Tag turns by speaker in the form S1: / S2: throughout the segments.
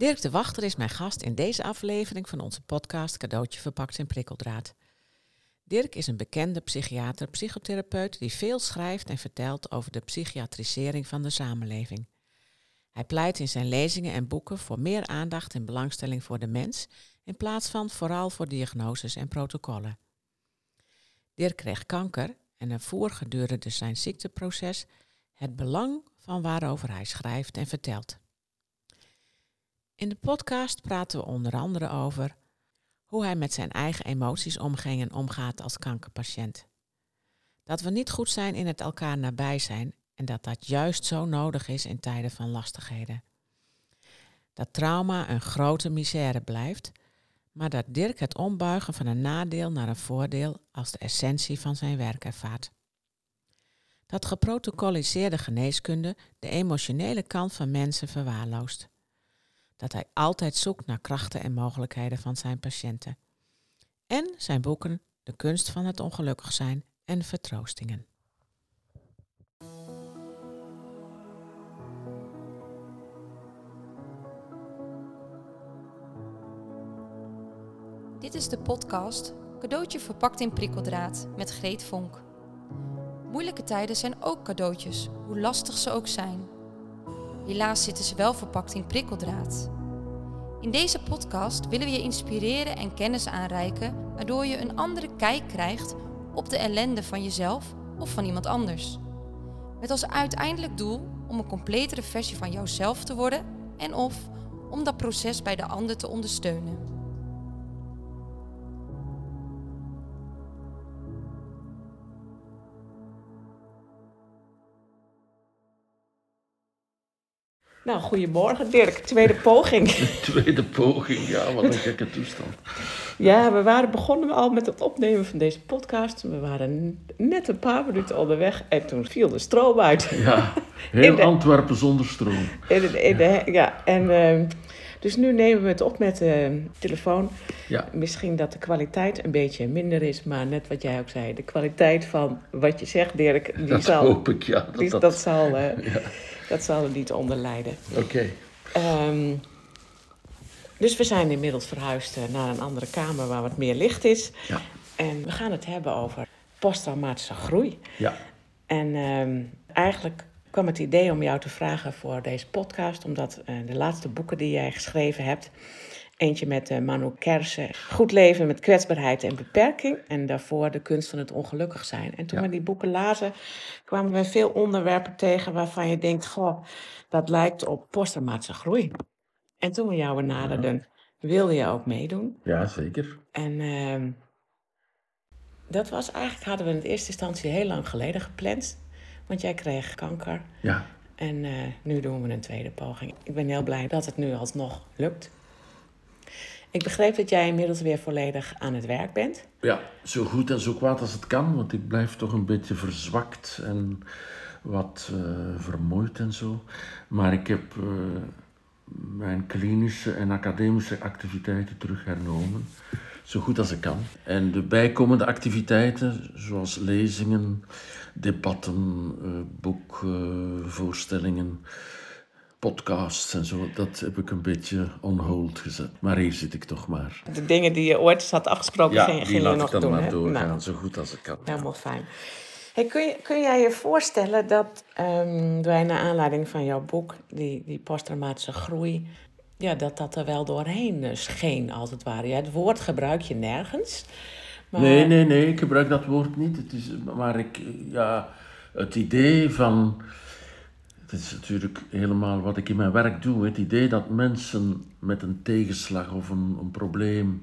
S1: Dirk de Wachter is mijn gast in deze aflevering van onze podcast Cadeautje verpakt in prikkeldraad. Dirk is een bekende psychiater, psychotherapeut die veel schrijft en vertelt over de psychiatrisering van de samenleving. Hij pleit in zijn lezingen en boeken voor meer aandacht en belangstelling voor de mens, in plaats van vooral voor diagnoses en protocollen. Dirk kreeg kanker en ervoer gedurende zijn ziekteproces het belang van waarover hij schrijft en vertelt. In de podcast praten we onder andere over hoe hij met zijn eigen emoties omging en omgaat als kankerpatiënt. Dat we niet goed zijn in het elkaar nabij zijn en dat dat juist zo nodig is in tijden van lastigheden. Dat trauma een grote misère blijft, maar dat Dirk het ombuigen van een nadeel naar een voordeel als de essentie van zijn werk ervaart. Dat geprotocoliseerde geneeskunde de emotionele kant van mensen verwaarloost. Dat hij altijd zoekt naar krachten en mogelijkheden van zijn patiënten. En zijn boeken De kunst van het ongelukkig zijn en Vertroostingen.
S2: Dit is de podcast Cadeautje verpakt in prikkeldraad met Greet Vonk. Moeilijke tijden zijn ook cadeautjes, hoe lastig ze ook zijn. Helaas zitten ze wel verpakt in prikkeldraad. In deze podcast willen we je inspireren en kennis aanreiken, waardoor je een andere kijk krijgt op de ellende van jezelf of van iemand anders. Met als uiteindelijk doel om een completere versie van jouzelf te worden en of om dat proces bij de ander te ondersteunen.
S1: Nou, goedemorgen Dirk. Tweede poging.
S3: Tweede poging, ja, wat een gekke toestand.
S1: Ja, we waren begonnen al met het opnemen van deze podcast. We waren net een paar minuten onderweg en toen viel de stroom uit.
S3: Ja, heel Antwerpen zonder stroom.
S1: In de, in de, ja, en uh, dus nu nemen we het op met de telefoon.
S3: Ja.
S1: Misschien dat de kwaliteit een beetje minder is, maar net wat jij ook zei, de kwaliteit van wat je zegt, Dirk, die
S3: dat
S1: zal,
S3: hoop ik, ja. Dat,
S1: die,
S3: dat,
S1: dat zal, uh,
S3: ja.
S1: Dat zal er niet onder lijden.
S3: Oké.
S1: Ehm, dus we zijn inmiddels verhuisd eh, naar een andere kamer waar wat meer licht is.
S3: Ja.
S1: En we gaan het hebben over posttraumatische groei.
S3: Ja.
S1: En ehm, eigenlijk kwam het idee om jou te vragen voor deze podcast, omdat eh, de laatste boeken die jij geschreven hebt, eentje met uh, Manu Kersen, Goed leven met kwetsbaarheid en beperking, en daarvoor De kunst van het ongelukkig zijn. En toen
S3: Ja.
S1: we die boeken lazen, kwamen we veel onderwerpen tegen waarvan je denkt, goh, dat lijkt op posttraumatische groei. En toen we jou benaderden, wilde je ook meedoen.
S3: ja, zeker.
S1: En ehm, dat was eigenlijk, hadden we in eerste instantie heel lang geleden gepland. Want jij kreeg kanker.
S3: Ja.
S1: En eh, nu doen we een tweede poging. Ik ben heel blij dat het nu alsnog lukt. Ik begreep dat jij inmiddels weer volledig aan het werk bent.
S3: Ja, zo goed en zo kwaad als het kan, want ik blijf toch een beetje verzwakt en wat eh, vermoeid en zo. Maar ik heb eh, mijn klinische en academische activiteiten terug hernomen, zo goed als ik kan. En de bijkomende activiteiten, zoals lezingen, debatten, eh, boekvoorstellingen, podcasts en zo, dat heb ik een beetje on hold gezet. Maar hier zit ik toch maar.
S1: De dingen die je ooit had afgesproken,
S3: Ja,
S1: ging, je
S3: laat
S1: nog
S3: ik dan
S1: doen.
S3: maar
S1: hè?
S3: doorgaan,
S1: Nou,
S3: zo goed als ik kan.
S1: helemaal fijn. Hey, kun, je, kun jij je voorstellen dat ehm, wij naar aanleiding van jouw boek, die, die posttraumatische groei, ja, dat dat er wel doorheen eh, scheen, als het ware? Ja, het woord gebruik je nergens. Maar,
S3: Nee, nee, nee, ik gebruik dat woord niet. Het is, maar ik, ja, het idee van. Het is natuurlijk helemaal wat ik in mijn werk doe. Het idee dat mensen met een tegenslag of een, een probleem,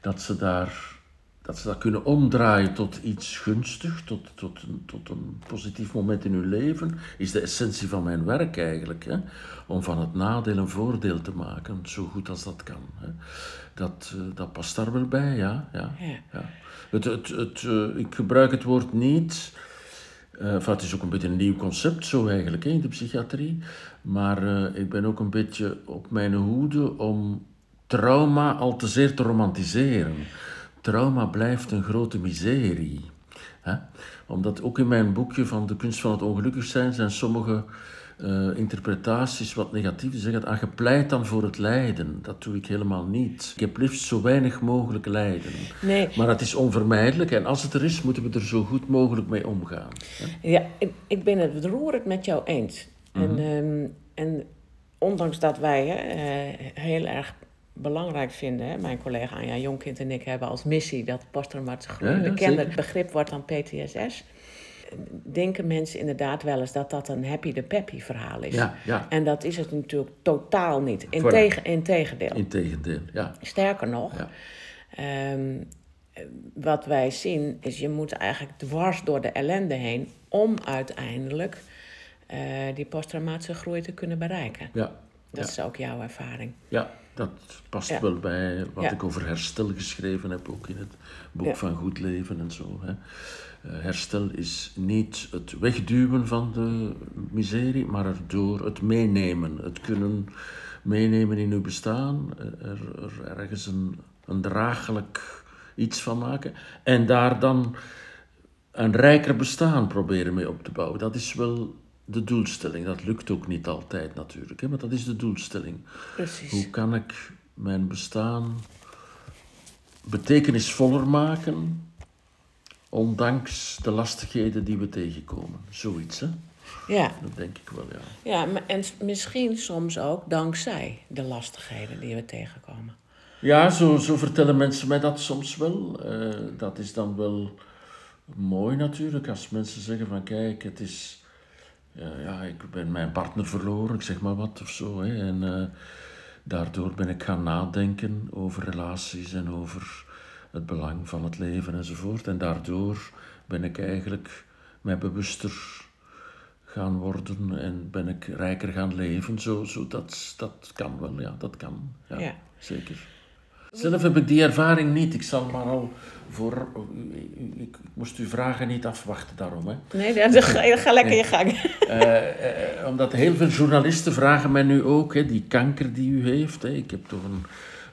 S3: dat ze, daar, dat ze dat kunnen omdraaien tot iets gunstig, tot, tot, een, tot een positief moment in hun leven, is de essentie van mijn werk eigenlijk. Hè? Om van het nadeel een voordeel te maken, zo goed als dat kan. Hè? Dat, eh, dat past daar wel bij, ja. ja,
S1: Ja.
S3: ja. Het, het, het, eh, ik gebruik het woord niet. Enfin, het is ook een beetje een nieuw concept zo eigenlijk in de psychiatrie. Maar eh, ik ben ook een beetje op mijn hoede om trauma al te zeer te romantiseren. Trauma blijft een grote miserie. Omdat ook in mijn boekje van De kunst van het ongelukkig zijn, zijn sommige eh, interpretaties wat negatief zeggen. Ah, je pleit dan voor het lijden. Dat doe ik helemaal niet. Ik heb liefst zo weinig mogelijk lijden.
S1: Nee.
S3: Maar het is onvermijdelijk en als het er is, moeten we er zo goed mogelijk mee omgaan. hè.
S1: Ja, ik, ik ben het roerend met jou eens. En,
S3: Mhm.
S1: ehm, en ondanks dat wij hè, eh, heel erg belangrijk vinden, hè, mijn collega Anja Jonkind en ik hebben als missie dat posttraumatische groei
S3: Ja, ja,
S1: begrip wordt dan PTSS. Denken mensen inderdaad wel eens dat dat een happy de peppy verhaal is.
S3: Ja, ja.
S1: En dat is het natuurlijk totaal niet. Intege, integendeel.
S3: Integendeel, ja.
S1: Sterker nog,
S3: Ja.
S1: ehm, eh, wat wij zien is je moet eigenlijk dwars door de ellende heen om uiteindelijk eh, die posttraumatische groei te kunnen bereiken.
S3: Ja,
S1: Dat
S3: ja.
S1: is ook jouw ervaring.
S3: ja dat past
S1: Ja.
S3: wel bij wat
S1: Ja.
S3: ik over herstel geschreven heb, ook in het boek van Goed Leven en zo. Hè. Eh, herstel is niet het wegduwen van de miserie, maar erdoor het meenemen, het kunnen meenemen in uw bestaan, eh, er, er ergens een, een draaglijk iets van maken en daar dan een rijker bestaan proberen mee op te bouwen. Dat is wel de doelstelling. Dat lukt ook niet altijd natuurlijk, hè, maar dat is de doelstelling.
S1: Precies.
S3: Hoe kan ik mijn bestaan betekenisvoller maken, ondanks de lastigheden die we tegenkomen? Zoiets, hè?
S1: Ja,
S3: Dat denk ik wel, ja.
S1: ja maar- en misschien soms ook dankzij de lastigheden die we tegenkomen.
S3: Ja, zo, zo vertellen mensen mij dat soms wel. Eh, dat is dan wel mooi natuurlijk, als mensen zeggen van kijk, het is... Ja, ja, ik ben mijn partner verloren, ik zeg maar wat of zo. Hè, en eh, daardoor ben ik gaan nadenken over relaties en over het belang van het leven enzovoort. En daardoor ben ik eigenlijk mij bewuster gaan worden en ben ik rijker gaan leven. Zo, zo, dat, dat kan wel, ja, dat kan. Ja,
S1: Ja.
S3: zeker. Zelf heb ik die ervaring niet. Ik zal maar al voor... Ik, ik moest uw vragen niet afwachten daarom, hè.
S1: Nee, ja, dan ga, ga lekker je gang.
S3: Eh, eh, omdat heel veel journalisten vragen mij nu ook, hè, die kanker die u heeft. Hè, ik heb toch een,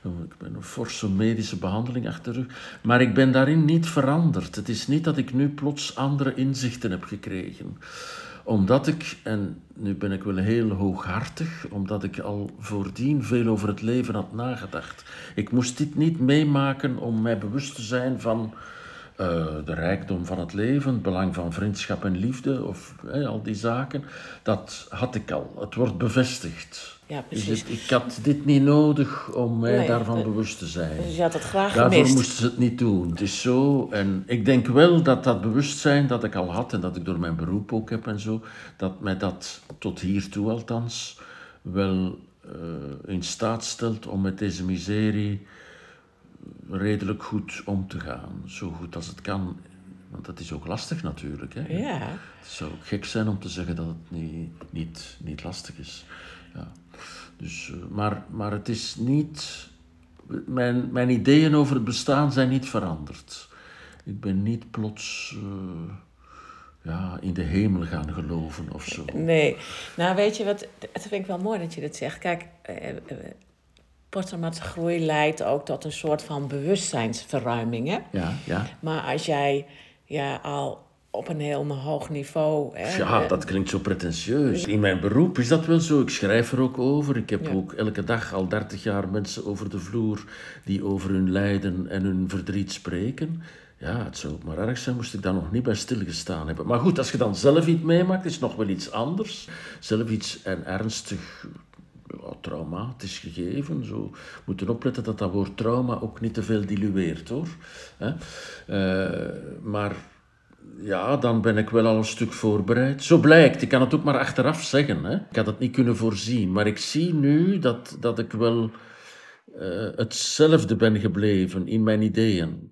S3: ik ben een forse medische behandeling achter de rug. Maar ik ben daarin niet veranderd. Het is niet dat ik nu plots andere inzichten heb gekregen. Omdat ik, en nu ben ik wel heel hooghartig, omdat ik al voordien veel over het leven had nagedacht. Ik moest dit niet meemaken om mij bewust te zijn van eh, de rijkdom van het leven, het belang van vriendschap en liefde, of al die zaken, dat had ik al. Het wordt bevestigd.
S1: Ja,
S3: Dus
S1: precies.
S3: ik, had dit niet nodig om mij
S1: Nee,
S3: daarvan bewust te zijn.
S1: Dus je had het graag
S3: Daarvoor
S1: gemist.
S3: moesten ze het niet doen. Het is zo. En ik denk wel dat dat bewustzijn dat ik al had en dat ik door mijn beroep ook heb en zo, dat mij dat tot hiertoe althans wel eh, in staat stelt om met deze miserie redelijk goed om te gaan. Zo goed als het kan. Want dat is ook lastig natuurlijk. Hè?
S1: Ja,
S3: Het zou ook gek zijn om te zeggen dat het niet, niet, niet lastig is. Ja. Dus, eh, maar, maar het is niet. Mijn, mijn ideeën over het bestaan zijn niet veranderd. Ik ben niet plots eh, ja, in de hemel gaan geloven of zo.
S1: nee. Nou, weet je wat, het vind ik wel mooi dat je dat zegt. Kijk, eh, eh, groei leidt ook tot een soort van bewustzijnsverruiming, hè?
S3: Ja, ja.
S1: Maar als jij ja, al op een heel hoog niveau... Hè,
S3: Ja, dat klinkt zo pretentieus. In mijn beroep is dat wel zo. Ik schrijf er ook over. Ik heb
S1: Ja.
S3: ook elke dag al 30 jaar mensen over de vloer die over hun lijden en hun verdriet spreken. Ja, het zou ook maar erg zijn moest ik daar nog niet bij stilgestaan hebben. Maar goed, als je dan zelf iets meemaakt, is het nog wel iets anders. Zelf iets en ernstig traumatisch gegeven. Zo moeten opletten dat dat woord trauma ook niet te veel dilueert hoor. Eh, maar ja, dan ben ik wel al een stuk voorbereid. Zo blijkt, ik kan het ook maar achteraf zeggen. Hè? Ik had het niet kunnen voorzien, maar ik zie nu dat, dat ik wel eh, hetzelfde ben gebleven in mijn ideeën.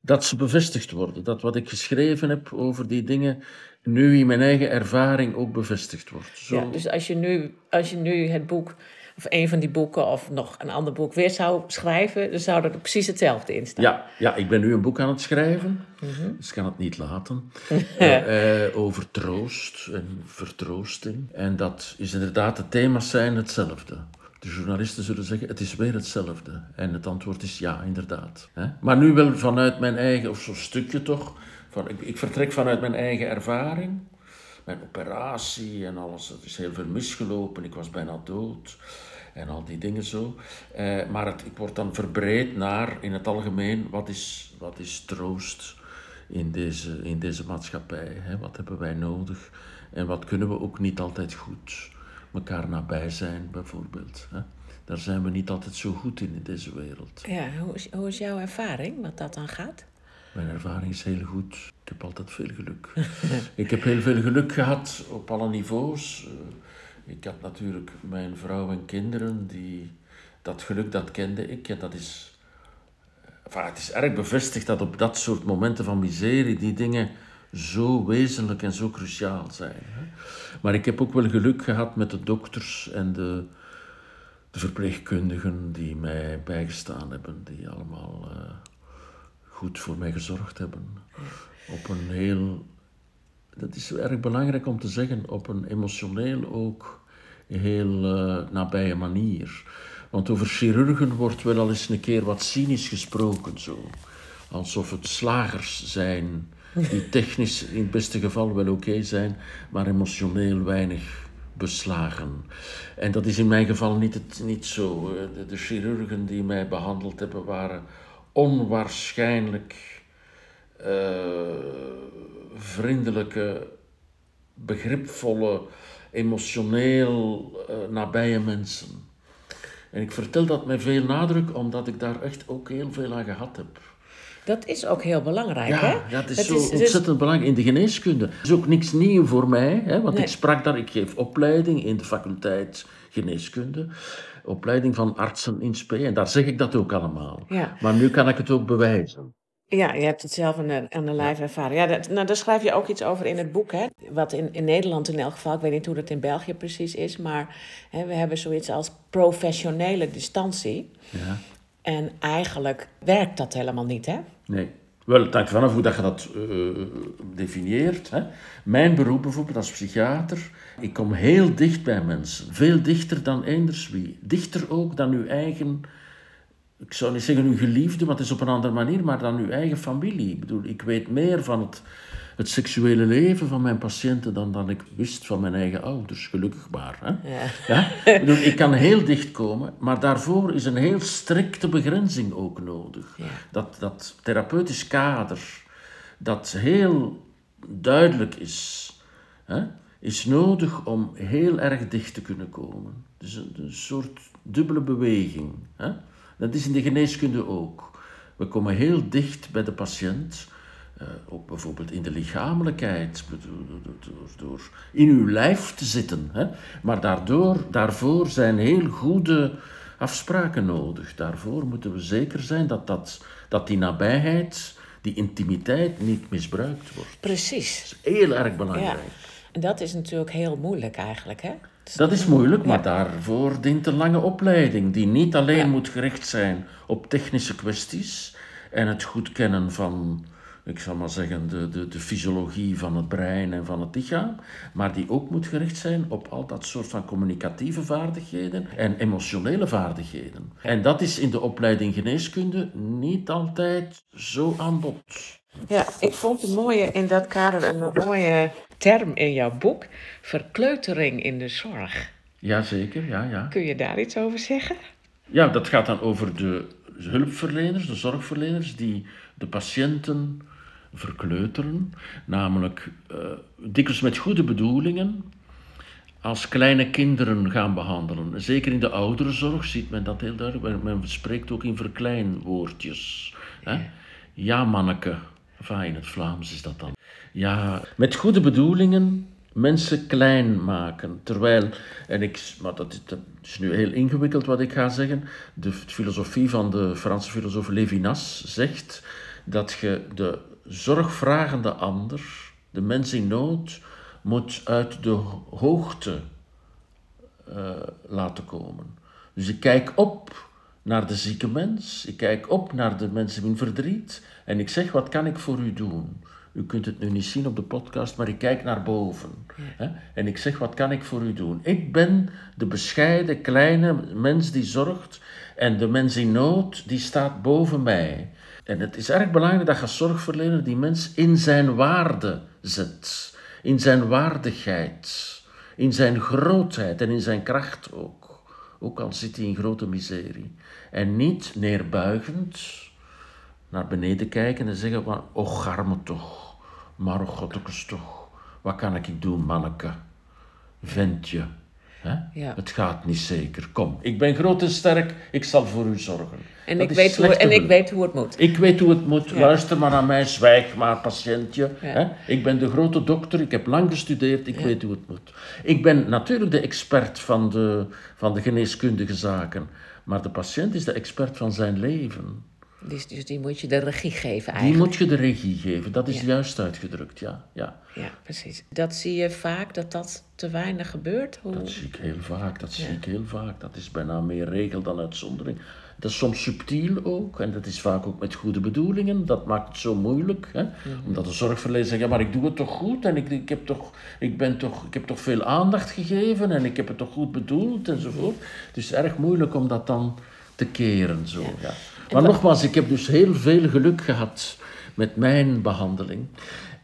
S3: Dat ze bevestigd worden, dat wat ik geschreven heb over die dingen nu in mijn eigen ervaring ook bevestigd wordt. Zo,
S1: Ja, dus als je, nu, als je nu het boek, of een van die boeken, of nog een ander boek weer zou schrijven, dan zou er precies hetzelfde in staan.
S3: Ja, ja, ik ben nu een boek aan het schrijven, dus ik kan het niet laten. Eh, eh, over troost en vertroosting. En dat is inderdaad, de thema's zijn hetzelfde. De journalisten zullen zeggen, het is weer hetzelfde. En het antwoord is ja, inderdaad. Maar nu wel vanuit mijn eigen, of zo'n stukje toch. Van, ik, ik vertrek vanuit mijn eigen ervaring. mijn operatie en alles. Er is heel veel misgelopen, ik was bijna dood en al die dingen zo. Eh, maar het, ik word dan verbreed naar in het algemeen wat is, wat is troost in deze, in deze maatschappij. Hè? Wat hebben wij nodig en wat kunnen we ook niet altijd goed elkaar nabij zijn, bijvoorbeeld. Hè? Daar zijn we niet altijd zo goed in in deze wereld.
S1: Ja, hoe is, hoe is jouw ervaring wat dat dan gaat?
S3: Mijn ervaring is heel goed. Ik heb altijd veel geluk. ik heb heel veel geluk gehad op alle niveaus. Eh, ik had natuurlijk mijn vrouw en kinderen die dat geluk dat kende ik en dat is enfin, het is erg bevestigd dat op dat soort momenten van miserie die dingen zo wezenlijk en zo cruciaal zijn. Maar ik heb ook wel geluk gehad met de dokters en de, de verpleegkundigen die mij bijgestaan hebben, die allemaal uh, goed voor mij gezorgd hebben. Op een heel, dat is erg belangrijk om te zeggen, op een emotioneel ook heel uh, nabije manier. Want over chirurgen wordt wel al eens een keer wat cynisch gesproken, zo. Alsof het slagers zijn die technisch in het beste geval wel oké zijn, maar emotioneel weinig beslagen. En dat is in mijn geval niet, het, niet zo. De, de chirurgen die mij behandeld hebben waren onwaarschijnlijk uh, vriendelijke, begripvolle, emotioneel uh, nabije mensen. En ik vertel dat met veel nadruk, omdat ik daar echt ook heel veel aan gehad heb.
S1: Dat is ook heel belangrijk,
S3: ja,
S1: hè?
S3: Ja, dat is zo dus- ontzettend belangrijk in de geneeskunde. Dat is ook niks nieuw voor mij, hè, want ik sprak daar, ik geef opleiding in de faculteit geneeskunde, opleiding van artsen in spe, en daar zeg ik dat ook allemaal.
S1: Ja.
S3: Maar nu kan ik het ook bewijzen.
S1: Ja, je hebt het zelf aan de, aan de lijf ervaren. Ja, dat, nou, daar schrijf je ook iets over in het boek. Hè? Wat in, in Nederland in elk geval, ik weet niet hoe dat in België precies is, maar hè, we hebben zoiets als professionele distantie.
S3: Ja.
S1: En eigenlijk werkt dat helemaal niet, hè?
S3: Nee. Wel, het hangt vanaf hoe dat je dat uh, definieert. Hè. Mijn beroep bijvoorbeeld als psychiater, ik kom heel dicht bij mensen. Veel dichter dan eenders wie. Dichter ook dan uw eigen ik zou niet zeggen uw geliefde, want het is op een andere manier, maar dan uw eigen familie. Ik bedoel, ik weet meer van het, het seksuele leven van mijn patiënten dan dan ik wist van mijn eigen ouders, gelukkig maar. Hè?
S1: Ja.
S3: Ja? Ik, bedoel, ik kan heel dicht komen, maar daarvoor is een heel strikte begrenzing ook nodig.
S1: Ja.
S3: Dat, dat therapeutisch kader, dat heel duidelijk is, hè, is nodig om heel erg dicht te kunnen komen. Dus een, een soort dubbele beweging. Hè? Dat is in de geneeskunde ook. We komen heel dicht bij de patiënt, uh, ook bijvoorbeeld in de lichamelijkheid, door, door, door, in uw lijf te zitten. Hè? Maar daardoor, daarvoor zijn heel goede afspraken nodig. Daarvoor moeten we zeker zijn dat, dat, dat die nabijheid, die intimiteit niet misbruikt wordt.
S1: Precies.
S3: Dat is heel erg belangrijk.
S1: Ja. En dat is natuurlijk heel moeilijk eigenlijk, hè?
S3: Dat is moeilijk, maar daarvoor dient een lange opleiding, die niet alleen
S1: Ja.
S3: moet gericht zijn op technische kwesties en het goed kennen van, ik zal maar zeggen, de, de, de fysiologie van het brein en van het lichaam, maar die ook moet gericht zijn op al dat soort van communicatieve vaardigheden en emotionele vaardigheden. En dat is in de opleiding geneeskunde niet altijd zo aan bod.
S1: Ja, ik vond een mooie, in dat kader een mooie term in jouw boek. Verkleutering in de zorg.
S3: Jazeker, ja, ja.
S1: Kun je daar iets over zeggen?
S3: Ja, dat gaat dan over de hulpverleners, de zorgverleners, die de patiënten verkleuteren. Namelijk uh, dikwijls met goede bedoelingen als kleine kinderen gaan behandelen. Zeker in de ouderenzorg ziet men dat heel duidelijk. Men spreekt ook in verkleinwoordjes. Hè? Ja, manneke. Enfin, in het Vlaams is dat dan. Ja, met goede bedoelingen mensen klein maken. Terwijl, en ik, maar dat is, dat is nu heel ingewikkeld wat ik ga zeggen, de filosofie van de Franse filosoof Levinas zegt dat je de zorgvragende ander, de mens in nood, moet uit de hoogte uh, laten komen. Dus ik kijk op naar de zieke mens, ik kijk op naar de mensen in verdriet en ik zeg, wat kan ik voor u doen? U kunt het nu niet zien op de podcast, maar ik kijk naar boven.
S1: Ja.
S3: Hè? En ik zeg, wat kan ik voor u doen? Ik ben de bescheiden, kleine mens die zorgt. En de mens in nood, die staat boven mij. En het is erg belangrijk dat je zorgverlener die mens in zijn waarde zet. in zijn waardigheid, in zijn grootheid en in zijn kracht ook. Ook al zit hij in grote miserie. En niet neerbuigend naar beneden kijken en zeggen van, oh garme toch, maar godtekes toch, wat kan ik doen manneke, ventje.
S1: Ja.
S3: Het gaat niet zeker. Kom, ik ben groot en sterk, ik zal voor u zorgen.
S1: En,
S3: Dat
S1: ik weet, hoe, en ik weet hoe het moet.
S3: Ik weet hoe het moet.
S1: Ja.
S3: Luister maar naar mij, zwijg maar, patiëntje.
S1: Ja.
S3: Hè? Ik ben de grote dokter, ik heb lang gestudeerd, ik weet hoe het moet. Ik ben natuurlijk de expert van de, van de geneeskundige zaken, maar de patiënt is de expert van zijn leven.
S1: Dus, dus die moet je de regie geven
S3: Die
S1: eigenlijk.
S3: moet je de regie geven, dat is
S1: Ja.
S3: juist uitgedrukt, ja. ja.
S1: Ja, precies. Dat zie je vaak, dat dat te weinig gebeurt. Hoe...
S3: Dat zie ik heel vaak, dat zie ik heel vaak. Dat is bijna meer regel dan uitzondering. Dat is soms subtiel ook, en dat is vaak ook met goede bedoelingen. Dat maakt het zo moeilijk, hè? omdat de zorgverlener zegt, ja, maar ik doe het toch goed en ik, ik, heb toch, ik, ben toch, ik heb toch veel aandacht gegeven en ik heb het toch goed bedoeld enzovoort. Het is erg moeilijk om dat dan te keren. Zo, ja. Maar nogmaals, ik heb dus heel veel geluk gehad met mijn behandeling.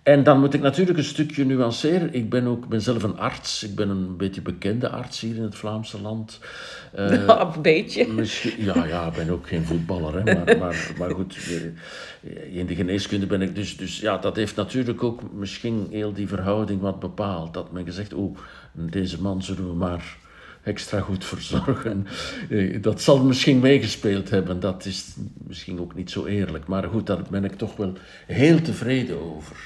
S3: En dan moet ik natuurlijk een stukje nuanceren. Ik ben ook ben zelf een arts. Ik ben een beetje bekende arts hier in het Vlaamse land. Eh,
S1: een beetje.
S3: Ja, ja, ik ben ook geen voetballer, hè, maar, maar, maar goed, eh, in de geneeskunde ben ik dus, dus ja, dat heeft natuurlijk ook misschien heel die verhouding wat bepaald. Dat men gezegd, oh, deze man zullen we maar extra goed verzorgen. Eh, Dat zal misschien meegespeeld hebben, dat is misschien ook niet zo eerlijk. Maar goed, daar ben ik toch wel heel tevreden over.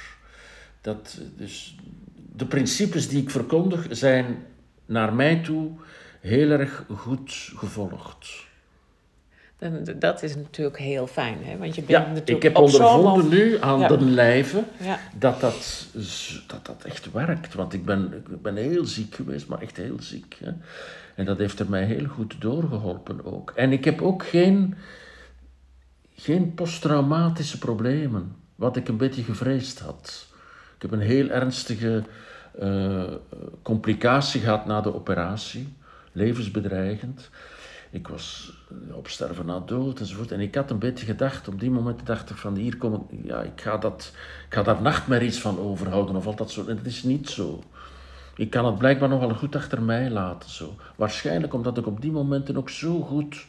S3: Dat, dus, de principes die ik verkondig zijn naar mij toe heel erg goed gevolgd.
S1: Dan- Dat is natuurlijk heel fijn, hè? Want je bent
S3: Ja,
S1: natuurlijk
S3: ik heb ondervonden nu aan
S1: Ja.
S3: de lijve
S1: Ja.
S3: dat dat, dat dat echt werkt. Want ik ben, ik ben heel ziek geweest, maar echt heel ziek. Hè. En dat heeft er mij heel goed doorgeholpen ook. En ik heb ook geen, geen posttraumatische problemen, wat ik een beetje gevreesd had. Ik heb een heel ernstige eh, complicatie gehad na de operatie, levensbedreigend. Ik was eh, op sterven na dood enzovoort. En ik had een beetje gedacht, op die moment dacht ik van hier kom ik, ja, ik ga, dat, ik ga daar nachtmerries van overhouden of al dat soort. En dat is niet zo. Ik kan het blijkbaar nogal goed achter mij laten. Zo. Waarschijnlijk omdat ik op die momenten ook zo goed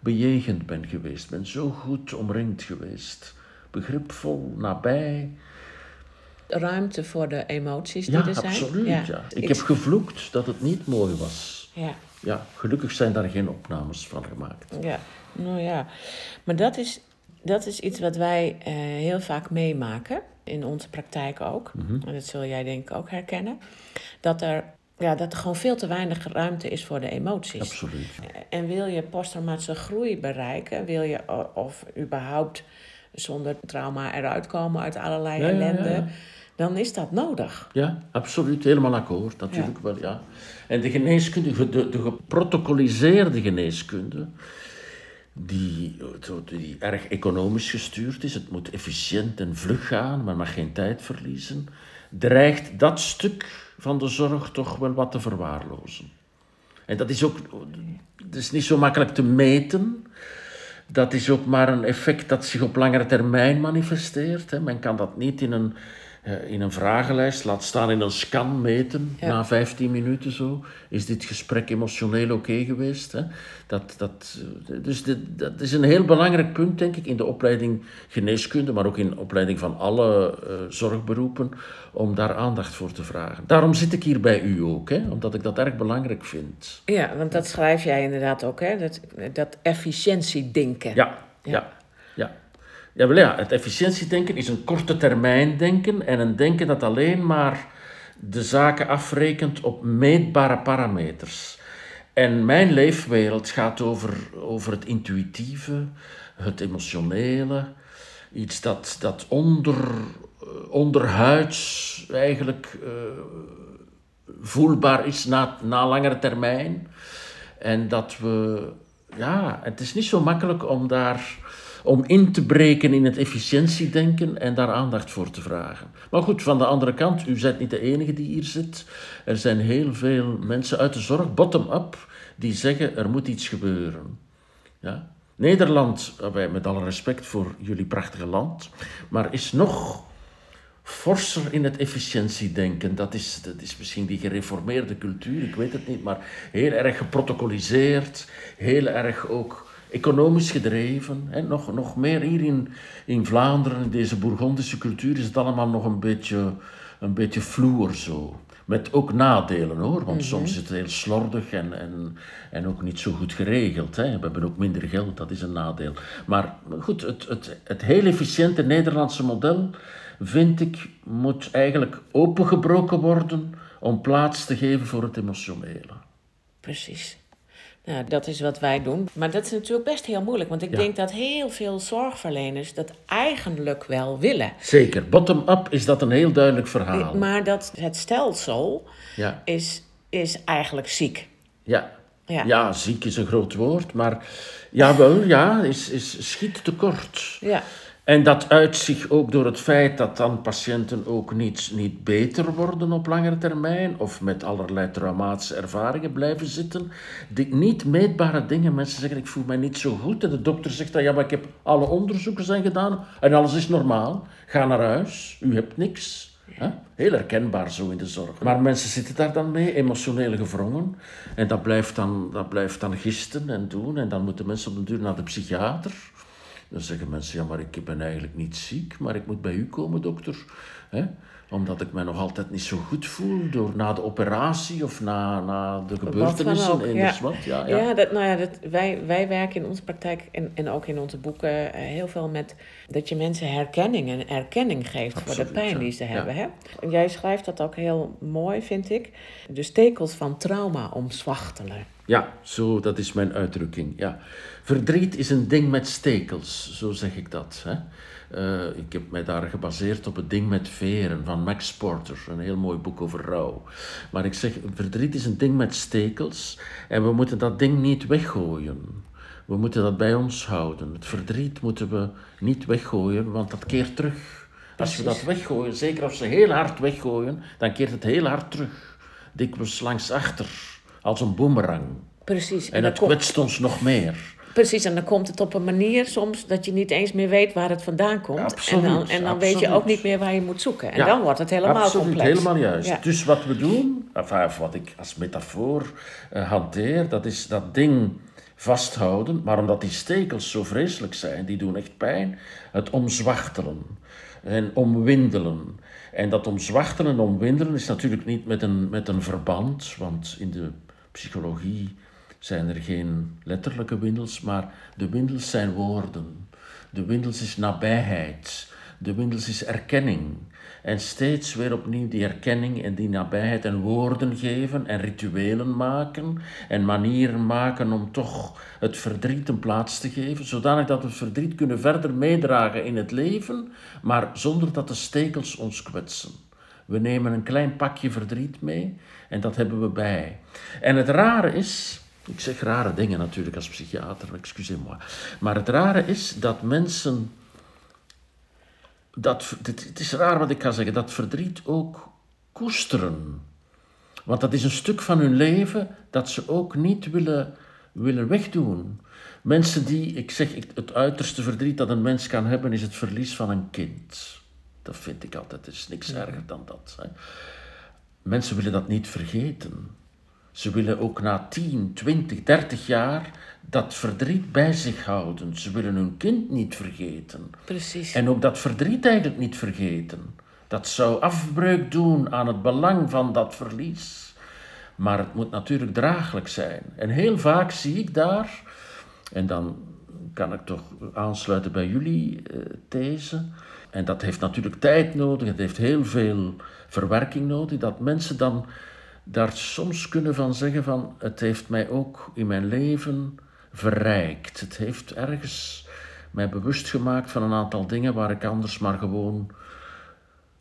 S3: bejegend ben geweest. Ben zo goed omringd geweest. Begripvol, nabij.
S1: Ruimte voor de emoties die
S3: Ja,
S1: er zijn.
S3: absoluut. Ja. Ik,
S1: Ik-
S3: heb gevloekt dat het niet mooi was.
S1: Ja,
S3: Ja, gelukkig zijn daar geen opnames van gemaakt.
S1: ja, nou ja. Maar dat is, dat is iets wat wij eh, heel vaak meemaken, in onze praktijk ook.
S3: Mhm.
S1: En dat zul jij denk ik ook herkennen. Dat er, ja, dat er gewoon veel te weinig ruimte is voor de emoties.
S3: Absoluut.
S1: En wil je posttraumatische groei bereiken, wil je of überhaupt zonder trauma eruit komen uit allerlei
S3: Ja, ja, ja,
S1: ellende,
S3: ja.
S1: Dan is dat nodig.
S3: Ja, absoluut. Helemaal akkoord. Natuurlijk wel, ja. En de geneeskunde, de, de geprotocoliseerde geneeskunde, die, die erg economisch gestuurd is, het moet efficiënt en vlug gaan, maar mag geen tijd verliezen, dreigt dat stuk van de zorg toch wel wat te verwaarlozen. En dat is ook dat is niet zo makkelijk te meten. Dat is ook maar een effect dat zich op langere termijn manifesteert. Men kan dat niet in een, in een vragenlijst, laat staan in een scan meten.
S1: Ja.
S3: Na 15 minuten zo. Is dit gesprek emotioneel oké geweest? Hè? Dat, dat, eh, dus dit- dat is een heel belangrijk punt, denk ik, in de opleiding geneeskunde, maar ook in de opleiding van alle eh, zorgberoepen, om daar aandacht voor te vragen. Daarom zit ik hier bij u ook, hè? omdat ik dat erg belangrijk vind.
S1: Ja, want dat schrijf jij inderdaad ook, hè? Dat, dat efficiëntiedenken.
S3: Ja, ja, ja. Ja, wel ja, het efficiëntiedenken is een korte termijn denken en een denken dat alleen maar de zaken afrekent op meetbare parameters. En mijn leefwereld gaat over, over het intuïtieve, het emotionele, iets dat, dat onder, eh, onderhuids eigenlijk eh, voelbaar is na, na langere termijn. En dat we, ja, het is niet zo makkelijk om daar, om in te breken in het efficiëntiedenken en daar aandacht voor te vragen. Maar goed, van de andere kant, u bent niet de enige die hier zit. Er zijn heel veel mensen uit de zorg, bottom-up, die zeggen er moet iets gebeuren. Ja? Nederland, wij met alle respect voor jullie prachtige land, maar is nog forser in het efficiëntiedenken. Dat is, dat is misschien die gereformeerde cultuur, ik weet het niet, maar heel erg geprotocoliseerd, heel erg ook economisch gedreven. Hè. Nog, nog meer hier in, in Vlaanderen, in deze Bourgondische cultuur, is het allemaal nog een beetje, een beetje vloer zo. Met ook nadelen hoor, want
S1: Mhm.
S3: soms is het heel slordig en, en, en ook niet zo goed geregeld. Hè. We hebben ook minder geld, dat is een nadeel. Maar goed, het, het, het heel efficiënte Nederlandse model, vind ik, moet eigenlijk opengebroken worden om plaats te geven voor het emotionele.
S1: Precies. Nou, dat is wat wij doen. Maar dat is natuurlijk best heel moeilijk. Want ik
S3: Ja.
S1: denk dat heel veel zorgverleners dat eigenlijk wel willen.
S3: Zeker, bottom-up is dat een heel duidelijk verhaal.
S1: Maar dat het stelsel
S3: Ja,
S1: is, is eigenlijk ziek.
S3: ja.
S1: Ja.
S3: Ja. ziek is een groot woord, maar jawel, ja, is, is schiet tekort.
S1: Ja.
S3: En dat uit zich ook door het feit dat dan patiënten ook niet, niet beter worden op langere termijn of met allerlei traumatische ervaringen blijven zitten. Die niet meetbare dingen. Mensen zeggen, ik voel mij niet zo goed. En de dokter zegt dan, ja, maar ik heb alle onderzoeken zijn gedaan en alles is normaal. Ga naar huis, u hebt niks. Heel herkenbaar zo in de zorg. Maar mensen zitten daar dan mee, emotioneel gevrongen. En dat blijft dan, dat blijft dan gisten en doen. En dan moeten mensen op de duur naar de psychiater. Dan zeggen mensen, ja, maar ik ben eigenlijk niet ziek, maar ik moet bij u komen, dokter. Hè? Omdat ik mij nog altijd niet zo goed voel door na de operatie of na, na de gebeurtenissen.
S1: ook.
S3: in
S1: Ja,
S3: de wat. Ja,
S1: ja.
S3: ja.
S1: dat, nou ja, dat, wij, wij werken in onze praktijk en, en ook in onze boeken eh, heel veel met dat je mensen herkenning en erkenning geeft voor de pijn die ze hebben. Hè? Jij schrijft dat ook heel mooi, vind ik. De stekels van trauma omzwachtelen.
S3: Ja, zo, dat is mijn uitdrukking. Ja. Verdriet is een ding met stekels, zo zeg ik dat. Hè. Eh, ik heb mij daar gebaseerd op het ding met veren van Max Porter, een heel mooi boek over rouw. Maar ik zeg, verdriet is een ding met stekels en we moeten dat ding niet weggooien. We moeten dat bij ons houden. Het verdriet moeten we niet weggooien, want dat keert terug. Als we dat weggooien, zeker als ze heel hard weggooien, dan keert het heel hard terug. Dikwijls langs achter, als een boemerang.
S1: Precies.
S3: En
S1: En, dan
S3: het kwetst ons nog meer.
S1: Precies, en dan komt het op een manier soms dat je niet eens meer weet waar het vandaan komt.
S3: Absoluut,
S1: en dan, en dan weet je ook niet meer waar je moet zoeken. En dan wordt het helemaal
S3: Absoluut,
S1: complex.
S3: helemaal juist. Dus wat we doen, of wat ik als metafoor eh, hanteer, dat is dat ding vasthouden. Maar omdat die stekels zo vreselijk zijn, die doen echt pijn, het omzwachtelen en omwindelen. En dat omzwachtelen en omwindelen is natuurlijk niet met een, met een verband, want in de psychologie zijn er geen letterlijke windels, maar de windels zijn woorden. De windels is nabijheid. De windels is erkenning. En steeds weer opnieuw die erkenning en die nabijheid en woorden geven en rituelen maken en manieren maken om toch het verdriet een plaats te geven, zodanig dat we het verdriet kunnen verder meedragen in het leven, maar zonder dat de stekels ons kwetsen. We nemen een klein pakje verdriet mee en dat hebben we bij. En het rare is, ik zeg rare dingen natuurlijk als psychiater, excusez-moi, maar het rare is dat mensen dat, het, het is raar wat ik ga zeggen, dat verdriet ook koesteren. Want dat is een stuk van hun leven dat ze ook niet willen, willen wegdoen. Mensen die, ik zeg, het uiterste verdriet dat een mens kan hebben, is het verlies van een kind. Dat vind ik altijd, er is niks erger dan dat. Hè. Mensen willen dat niet vergeten. Ze willen ook na 10, 20, 30 jaar dat verdriet bij zich houden. Ze willen hun kind niet vergeten.
S1: Precies.
S3: En ook dat verdriet eigenlijk niet vergeten. Dat zou afbreuk doen aan het belang van dat verlies. Maar het moet natuurlijk draaglijk zijn. En heel vaak zie ik daar, en dan kan ik toch aansluiten bij jullie eh, these. En dat heeft natuurlijk tijd nodig, het heeft heel veel verwerking nodig, dat mensen dan daar soms kunnen van zeggen van het heeft mij ook in mijn leven verrijkt. Het heeft ergens mij bewust gemaakt van een aantal dingen waar ik anders maar gewoon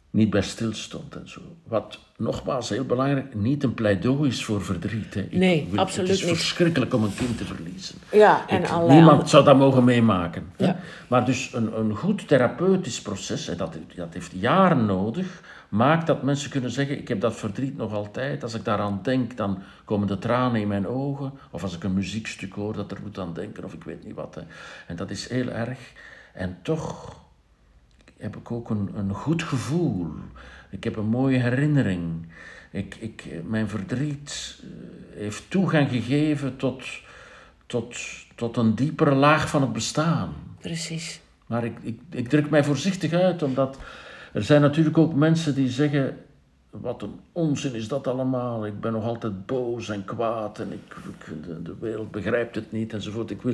S3: niet bij stilstond en zo. Wat nogmaals heel belangrijk, niet een pleidooi is voor verdriet. Hè. Ik
S1: Nee,
S3: wil-
S1: absoluut
S3: Het is
S1: niet.
S3: verschrikkelijk om een kind te verliezen.
S1: ja, en
S3: Ik-
S1: allerlei
S3: niemand
S1: andere-
S3: zou dat mogen meemaken. hè.
S1: Ja.
S3: Maar dus een, een goed therapeutisch proces, en dat, dat heeft jaren nodig, maakt dat mensen kunnen zeggen, ik heb dat verdriet nog altijd. Als ik daaraan denk, dan komen de tranen in mijn ogen. Of als ik een muziekstuk hoor, dat er moet aan denken, of ik weet niet wat. Hè. En dat is heel erg. En toch heb ik ook een, een goed gevoel. Ik heb een mooie herinnering. Ik, ik, mijn verdriet eh, heeft toegang gegeven tot, tot, tot een diepere laag van het bestaan.
S1: Precies.
S3: Maar ik, ik, ik druk mij voorzichtig uit, omdat er zijn natuurlijk ook mensen die zeggen wat een onzin is dat allemaal. Ik ben nog altijd boos en kwaad en ik, de, de, wereld begrijpt het niet enzovoort. Ik wil,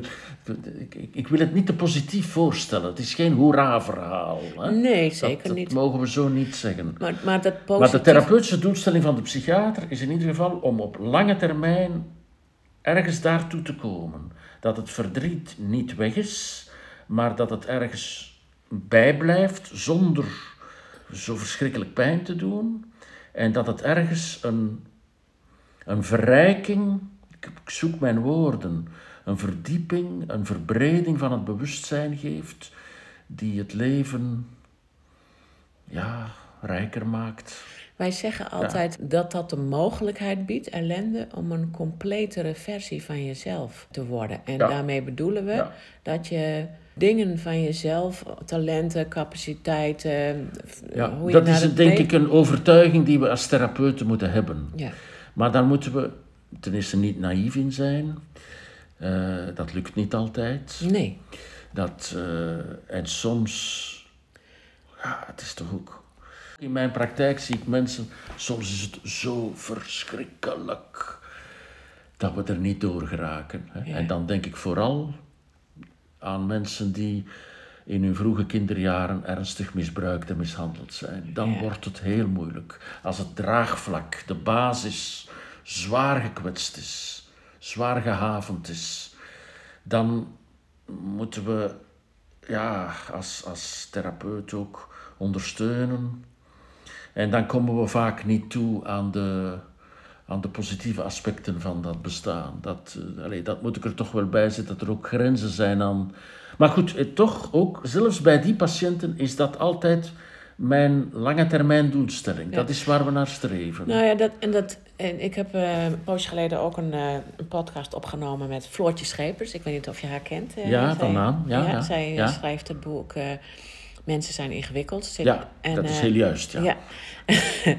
S3: ik, ik, wil het niet te positief voorstellen. Het is geen hoera-verhaal.
S1: Nee, zeker
S3: dat,
S1: niet.
S3: Dat mogen we zo niet zeggen.
S1: Maar, maar, dat positief...
S3: maar de therapeutische doelstelling van de psychiater is in ieder geval om op lange termijn ergens daartoe te komen. Dat het verdriet niet weg is, maar dat het ergens bijblijft zonder zo verschrikkelijk pijn te doen. En dat het ergens een, een verrijking, ik zoek mijn woorden, een verdieping, een verbreding van het bewustzijn geeft, die het leven ja, rijker maakt.
S1: Wij zeggen altijd dat dat de mogelijkheid biedt, ellende, om een completere versie van jezelf te worden. En daarmee bedoelen we dat je dingen van jezelf, talenten, capaciteiten.
S3: Ja, hoe je dat is denk ik een overtuiging die we als therapeuten moeten hebben.
S1: Ja.
S3: Maar daar moeten we ten eerste niet naïef in zijn. Uh, dat lukt niet altijd.
S1: Nee.
S3: Dat, uh, en soms, ja, het is toch ook. In mijn praktijk zie ik mensen, soms is het zo verschrikkelijk dat we er niet door geraken. Hè? Ja. En dan denk ik vooral aan mensen die in hun vroege kinderjaren ernstig misbruikt en mishandeld zijn. Dan wordt het heel moeilijk. Als het draagvlak, de basis, zwaar gekwetst is, zwaar gehavend is, dan moeten we ja, als, als therapeut ook ondersteunen. En dan komen we vaak niet toe aan de, aan de positieve aspecten van dat bestaan. Dat, uh, dat moet ik er toch wel bij zetten, dat er ook grenzen zijn aan. Maar goed, eh, toch ook, zelfs bij die patiënten is dat altijd mijn lange termijn doelstelling. Dat is waar we naar streven.
S1: Nou ja, dat, en, dat, en ik heb uh, een poosje geleden ook een, uh, een, podcast opgenomen met Floortje Schepers. Ik weet niet of je haar kent.
S3: ja, van naam. Ja, ja,
S1: zij schrijft het boek Mensen zijn ingewikkeld.
S3: Ja, en, dat is heel juist. Ja.
S1: ja.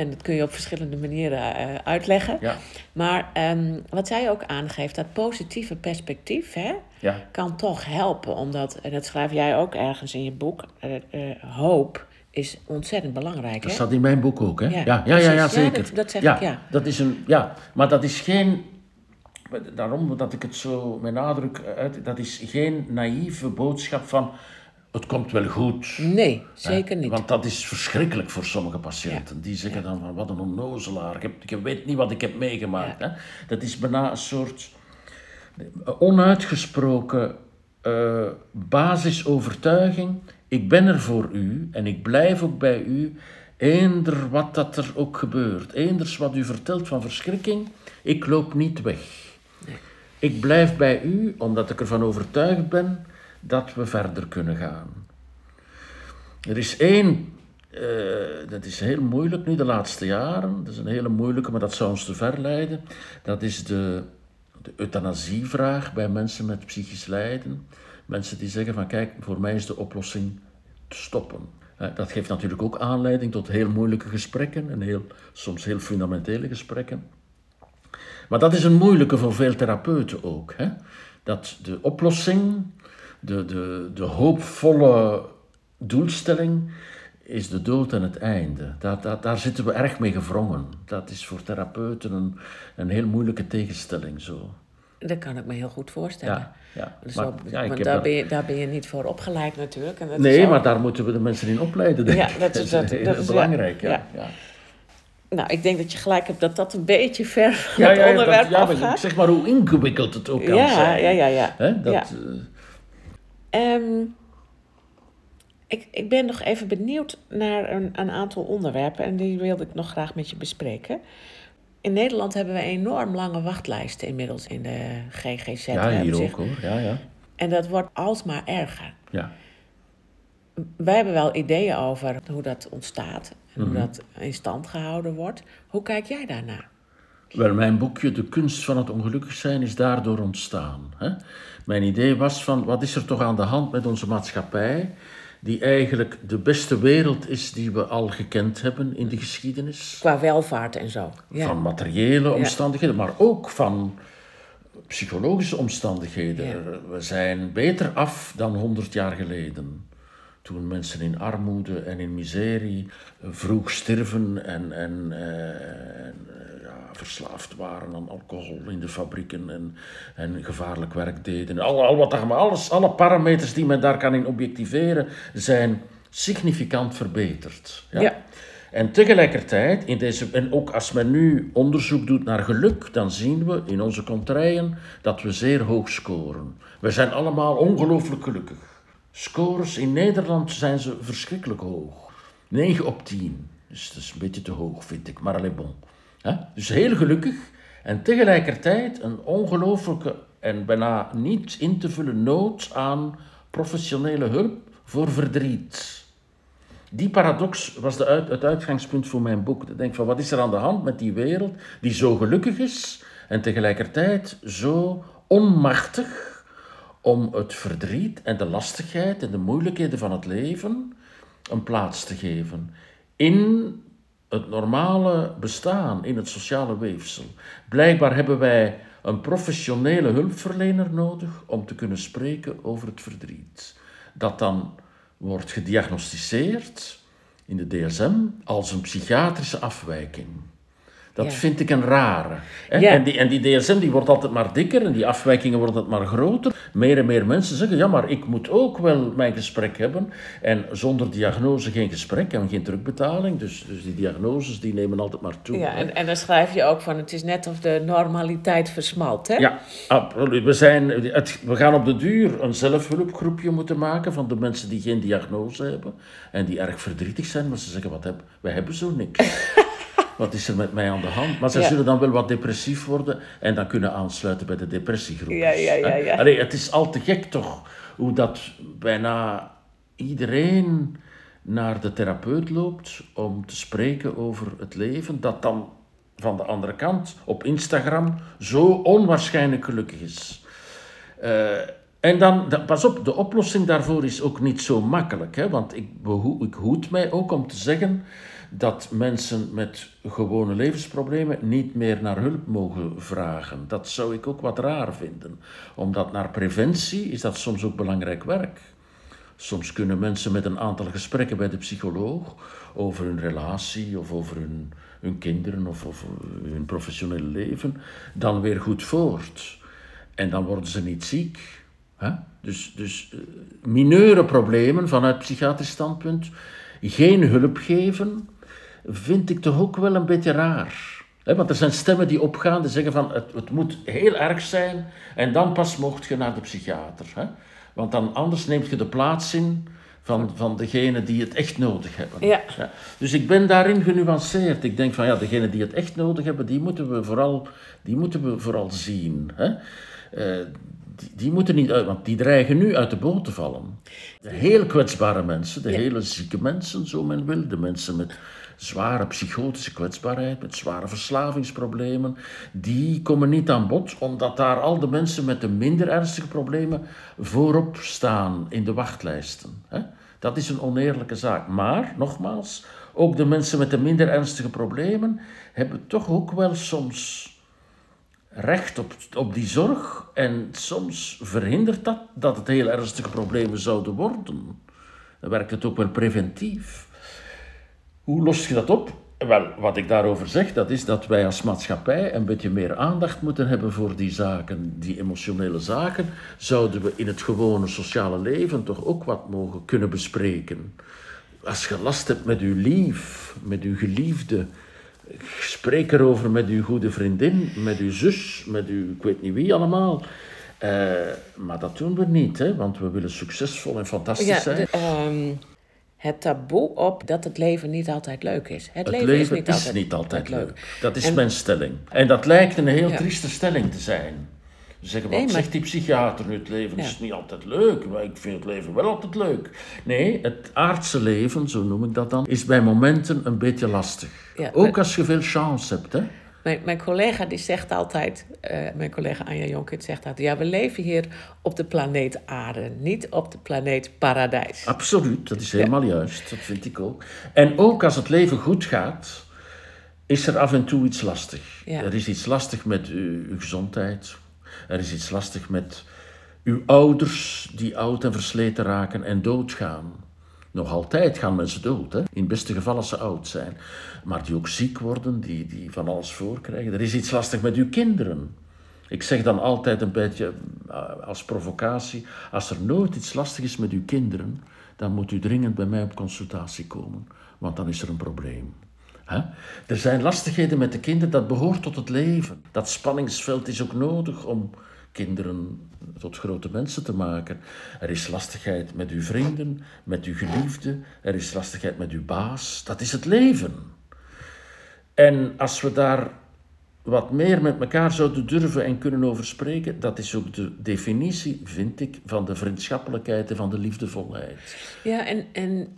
S1: en dat kun je op verschillende manieren uh, uitleggen.
S3: Ja.
S1: Maar um, wat zij ook aangeeft, dat positieve perspectief hè,
S3: ja.
S1: kan toch helpen. Omdat, en dat schrijf jij ook ergens in je boek, uh, uh, hoop is ontzettend belangrijk.
S3: Dat
S1: hè?
S3: staat in mijn boek ook, hè? Ja, ja, ja, ja, ja zeker.
S1: dat, dat zeg ik, ja.
S3: Dat is een, ja. Maar dat is geen daarom dat ik het zo met nadruk uit, dat is geen naïeve boodschap van het komt wel goed.
S1: Nee, zeker niet.
S3: Want dat is verschrikkelijk voor sommige patiënten. Die zeggen dan van wat een onnozelaar. Ik, weet niet wat ik heb meegemaakt. Hè? Dat is bijna een soort onuitgesproken uh, basisovertuiging. Ik ben er voor u en ik blijf ook bij u. Eender wat dat er ook gebeurt. Eenders wat u vertelt van verschrikking. Ik loop niet weg.
S1: Nee.
S3: Ik blijf bij u omdat ik ervan overtuigd ben dat we verder kunnen gaan. Er is één, uh, dat is heel moeilijk nu de laatste jaren, dat is een hele moeilijke, maar dat zou ons te ver leiden. Dat is de, de euthanasievraag bij mensen met psychisch lijden. Mensen die zeggen van kijk, voor mij is de oplossing te stoppen. Uh, dat geeft natuurlijk ook aanleiding tot heel moeilijke gesprekken en heel, soms heel fundamentele gesprekken. Maar dat is een moeilijke voor veel therapeuten ook. Hè? Dat de oplossing de, de, de hoopvolle doelstelling is de dood en het einde. Daar, daar, daar zitten we erg mee gevrongen. Dat is voor therapeuten een, een heel moeilijke tegenstelling zo.
S1: Dat kan ik me heel goed voorstellen.
S3: Ja, ja.
S1: Dus maar, ja, want daar, ben je, daar ben je niet voor opgeleid natuurlijk. En dat
S3: nee,
S1: ook...
S3: maar daar moeten we de mensen in opleiden. Denk
S1: ja, dat is, dat, dat,
S3: dat is belangrijk. Ja. ja.
S1: Nou, ik denk dat je gelijk hebt dat dat een beetje ver van het onderwerp afgaat.
S3: Zeg maar hoe ingewikkeld het ook kan
S1: ja,
S3: zijn.
S1: Ja, ja, ja.
S3: He, dat,
S1: ja. Um, ik, ik ben nog even benieuwd naar een, een aantal onderwerpen en die wilde ik nog graag met je bespreken. In Nederland hebben we enorm lange wachtlijsten inmiddels in de GGZ.
S3: Ja, hier ook hoor. Ja, ja.
S1: En dat wordt alsmaar erger.
S3: Ja.
S1: Wij hebben wel ideeën over hoe dat ontstaat en
S3: Mhm.
S1: hoe dat in stand gehouden wordt. Hoe kijk jij daarnaar?
S3: Wel, mijn boekje De kunst van het ongelukkig zijn is daardoor ontstaan. Hè? Mijn idee was van, wat is er toch aan de hand met onze maatschappij? die eigenlijk de beste wereld is die we al gekend hebben in de geschiedenis.
S1: Qua welvaart en zo. Ja.
S3: Van materiële omstandigheden, maar ook van psychologische omstandigheden.
S1: Ja.
S3: We zijn beter af dan 100 jaar geleden. Toen mensen in armoede en in miserie vroeg sterven en, en, eh, en, verslaafd waren aan alcohol in de fabrieken en, en gevaarlijk werk deden. Al, al wat, alles, alle parameters die men daar kan in objectiveren zijn significant verbeterd.
S1: Ja.
S3: En tegelijkertijd, in deze, en ook als men nu onderzoek doet naar geluk, dan zien we in onze contraien dat we zeer hoog scoren. We zijn allemaal ongelooflijk gelukkig. Scores in Nederland zijn ze verschrikkelijk hoog. 9 op 10. Dus dat is een beetje te hoog, vind ik, maar allez bon. Dus heel gelukkig en tegelijkertijd een ongelooflijke en bijna niet in te vullen nood aan professionele hulp voor verdriet. Die paradox was de uit, het uitgangspunt voor mijn boek. Ik denk van, wat is er aan de hand met die wereld die zo gelukkig is en tegelijkertijd zo onmachtig om het verdriet en de lastigheid en de moeilijkheden van het leven een plaats te geven in het normale bestaan, in het sociale weefsel. Blijkbaar hebben wij een professionele hulpverlener nodig om te kunnen spreken over het verdriet. Dat dan wordt gediagnosticeerd in de DSM als een psychiatrische afwijking. Dat
S1: Ja.
S3: vind ik een rare.
S1: Ja.
S3: En, die, en die DSM die wordt altijd maar dikker en die afwijkingen worden altijd maar groter. Meer en meer mensen zeggen, ja, maar ik moet ook wel mijn gesprek hebben. En zonder diagnose geen gesprek en geen terugbetaling. Dus, dus die diagnoses die nemen altijd maar toe.
S1: Ja, en, en dan schrijf je ook van het is net of de normaliteit versmalt, hè?
S3: Ja, absoluut. We, zijn, het, we gaan op de duur een zelfhulpgroepje moeten maken van de mensen die geen diagnose hebben en die erg verdrietig zijn, maar ze zeggen, wat heb, wij hebben zo niks. Wat is er met mij aan de hand? Maar ze
S1: Ja.
S3: zullen dan wel wat depressief worden en dan kunnen aansluiten bij de depressiegroep.
S1: Ja, ja, ja, ja.
S3: Allee, het is al te gek toch, hoe dat bijna iedereen naar de therapeut loopt om te spreken over het leven, dat dan van de andere kant op Instagram zo onwaarschijnlijk gelukkig is. Eh, en dan, da- pas op, de oplossing daarvoor is ook niet zo makkelijk. Hè? Want ik, behoe, ik hoed mij ook om te zeggen dat mensen met gewone levensproblemen niet meer naar hulp mogen vragen. Dat zou ik ook wat raar vinden. Omdat naar preventie is dat soms ook belangrijk werk. Soms kunnen mensen met een aantal gesprekken bij de psycholoog over hun relatie of over hun, hun kinderen of over hun professionele leven dan weer goed voort. En dan worden ze niet ziek. Hè? Dus, dus eh, mineure problemen vanuit psychiatrisch standpunt, geen hulp geven, vind ik toch ook wel een beetje raar. Want er zijn stemmen die opgaan, die zeggen van het, het moet heel erg zijn en dan pas mocht je naar de psychiater. Want dan anders neemt je de plaats in van, van degenen die het echt nodig hebben.
S1: Ja.
S3: Dus ik ben daarin genuanceerd. Ik denk van ja, degenen die het echt nodig hebben, die moeten we vooral, die moeten we vooral zien. Hè? Eh, die, die moeten niet uit, want die dreigen nu uit de boot te vallen. De heel kwetsbare mensen, de hele zieke mensen, zo men wil, de mensen met zware psychotische kwetsbaarheid, met zware verslavingsproblemen, die komen niet aan bod, omdat daar al de mensen met de minder ernstige problemen voorop staan in de wachtlijsten. Hè? Dat is een oneerlijke zaak. Maar, nogmaals, ook de mensen met de minder ernstige problemen hebben toch ook wel soms recht op, op die zorg. En soms verhindert dat dat het heel ernstige problemen zouden worden. Dan werkt het ook wel preventief. Hoe los je dat op? Wel, wat ik daarover zeg, dat is dat wij als maatschappij een beetje meer aandacht moeten hebben voor die zaken, die emotionele zaken. Zouden we in het gewone sociale leven toch ook wat mogen kunnen bespreken? Als je last hebt met uw lief, met uw geliefde, spreek erover met uw goede vriendin, met uw zus, met uw ik weet niet wie allemaal. Eh, maar dat doen we niet, hè, want we willen succesvol en fantastisch
S1: Ja,
S3: zijn.
S1: de- ehm, het taboe op dat het leven niet altijd leuk is. Het,
S3: Het
S1: leven,
S3: leven
S1: is niet altijd,
S3: niet altijd leuk. Dat is
S1: En-
S3: mijn stelling. En dat lijkt een heel
S1: Ja.
S3: trieste stelling te zijn. Ze zeggen, wat
S1: Nee, maar-
S3: zegt die psychiater nu? Het leven
S1: Ja.
S3: is niet altijd leuk. Maar ik vind het leven wel altijd leuk. Nee, het aardse leven, zo noem ik dat dan, is bij momenten een beetje lastig.
S1: Ja,
S3: Ook
S1: maar-
S3: als je veel chance hebt. Hè?
S1: Mijn, mijn collega die zegt altijd, eh, mijn collega Anja Jonkert zegt altijd... ja, we leven hier op de planeet Aarde, niet op de planeet Paradijs.
S3: Absoluut, dat is helemaal juist. Dat vind ik ook. En ook als het leven goed gaat, is er af en toe iets lastig.
S1: Ja.
S3: Er is iets lastig met uw, uw gezondheid. Er is iets lastig met uw ouders die oud en versleten raken en doodgaan. Nog altijd gaan mensen dood, hè? in het beste geval als ze oud zijn. Maar die ook ziek worden, die, die van alles voorkrijgen. Er is iets lastig met uw kinderen. Ik zeg dan altijd een beetje eh, als provocatie: als er nooit iets lastig is met uw kinderen, dan moet u dringend bij mij op consultatie komen, want dan is er een probleem. Er zijn lastigheden met de kinderen, dat behoort tot het leven. Dat spanningsveld is ook nodig om kinderen tot grote mensen te maken. Er is lastigheid met uw vrienden, met uw geliefde, er is lastigheid met uw baas. Dat is het leven. En als we daar wat meer met elkaar zouden durven en kunnen over spreken, dat is ook de definitie, vind ik, van de vriendschappelijkheid en van de liefdevolheid.
S1: Ja, en, en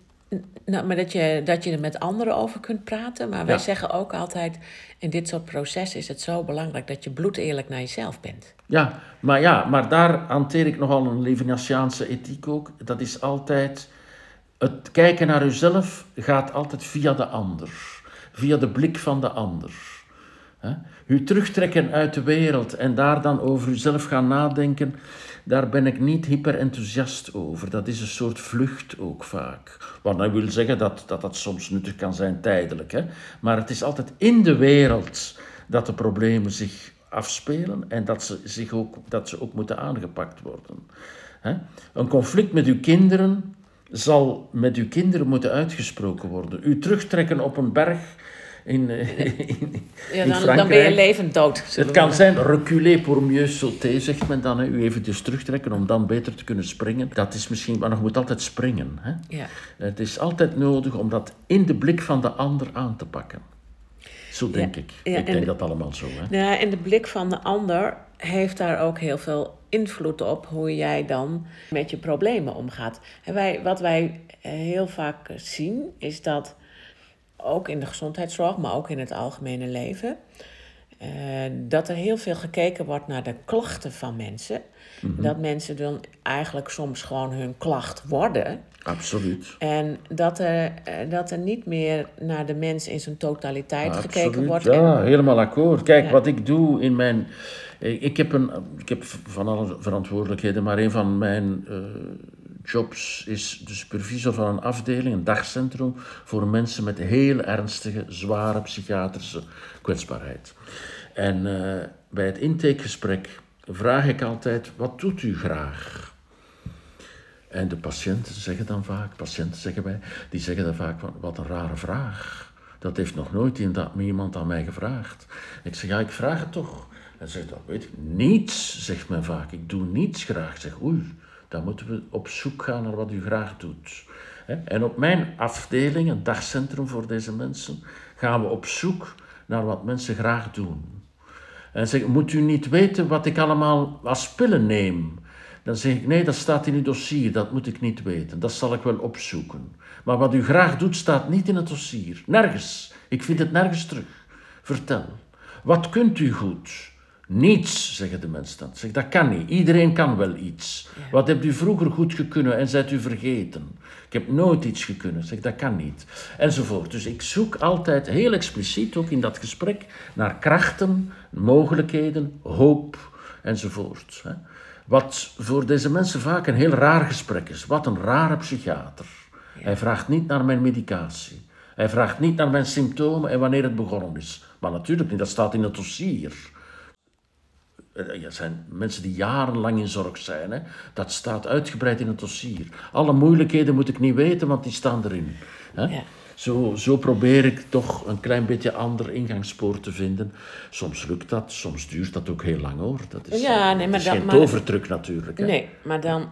S1: nou, maar dat je, dat je er met anderen over kunt praten. Maar wij
S3: Ja.
S1: zeggen ook altijd, in dit soort processen is het zo belangrijk dat je bloed eerlijk naar jezelf bent.
S3: Ja, maar ja, maar daar hanteer ik nogal een Levinasiaanse ethiek ook. Dat is altijd, het kijken naar uzelf gaat altijd via de ander, via de blik van de ander. Hè? U terugtrekken uit de wereld en daar dan over uzelf gaan nadenken, daar ben ik niet hyper enthousiast over. Dat is een soort vlucht ook vaak. Wat dat wil zeggen dat, dat dat soms nuttig kan zijn tijdelijk. Hè? Maar het is altijd in de wereld dat de problemen zich afspelen en dat ze, zich ook, dat ze ook moeten aangepakt worden. Hè? Een conflict met uw kinderen zal met uw kinderen moeten uitgesproken worden. U terugtrekken op een berg in, eh, in,
S1: Ja,
S3: in
S1: dan, dan ben je levend dood.
S3: Het kan
S1: maar-
S3: zijn reculer pour mieux sauter, zegt men dan. Hè. U eventjes terugtrekken om dan beter te kunnen springen. Dat is misschien, maar nog moet altijd springen. Hè.
S1: Ja.
S3: Het is altijd nodig om dat in de blik van de ander aan te pakken. Zo denk
S1: Ja,
S3: ik.
S1: ja,
S3: ik
S1: en-
S3: denk dat allemaal zo. Hè.
S1: Ja, en de blik van de ander heeft daar ook heel veel invloed op hoe jij dan met je problemen omgaat. En wij, wat wij eh, heel vaak zien is dat ook in de gezondheidszorg, maar ook in het algemene leven, eh, dat er heel veel gekeken wordt naar de klachten van mensen. Dat mensen dan eigenlijk soms gewoon hun klacht worden.
S3: Absoluut.
S1: En dat er, eh, dat er niet meer naar de mens in zijn totaliteit gekeken wordt.
S3: Ja,
S1: En-
S3: helemaal akkoord. Kijk,
S1: Ja.
S3: wat ik doe in mijn... Ik heb, een, ik heb van alle verantwoordelijkheden, maar een van mijn eh, jobs is de supervisor van een afdeling, een dagcentrum, voor mensen met heel ernstige, zware psychiatrische kwetsbaarheid. En eh, bij het intakegesprek vraag ik altijd, wat doet u graag? En de patiënten zeggen dan vaak, patiënten zeggen wij, die zeggen dan vaak, wat een rare vraag. Dat heeft nog nooit iemand aan mij gevraagd. Ik zeg, ja, ik vraag het toch. En zegt, dat weet ik, niets, zegt men vaak. Ik doe niets graag. Ik zeg, oei, dan moeten we op zoek gaan naar wat u graag doet. En op mijn afdeling, een dagcentrum voor deze mensen, gaan we op zoek naar wat mensen graag doen. En zeg, moet u niet weten wat ik allemaal als pillen neem? Dan zeg ik, nee, dat staat in uw dossier, dat moet ik niet weten. Dat zal ik wel opzoeken. Maar wat u graag doet, staat niet in het dossier. Nergens. Ik vind het nergens terug. Vertel. Wat kunt u goed? Niets, zeggen de mensen dan. Zeg, dat kan niet. Iedereen kan wel iets. Wat hebt u vroeger goed gekunnen en zijt u vergeten? Ik heb nooit iets gekunnen. Zeg, dat kan niet. Enzovoort. Dus ik zoek altijd heel expliciet, ook in dat gesprek, naar krachten, mogelijkheden, hoop enzovoort. Wat voor deze mensen vaak een heel raar gesprek is. Wat een rare psychiater. Hij vraagt niet naar mijn medicatie. Hij vraagt niet naar mijn symptomen en wanneer het begonnen is. Maar natuurlijk niet, dat staat in het dossier. Eh, Ja, zijn mensen die jarenlang in zorg zijn. Hè? Dat staat uitgebreid in het dossier. Alle moeilijkheden moet ik niet weten, want die staan erin. Hè?
S1: Ja.
S3: Zo, zo probeer ik toch een klein beetje ander ingangspoor te vinden. Soms lukt dat, soms duurt dat ook heel lang hoor. Dat is,
S1: Ja, nee,
S3: dat
S1: maar dat-
S3: geen tovertruc natuurlijk. Hè?
S1: Nee, maar dan,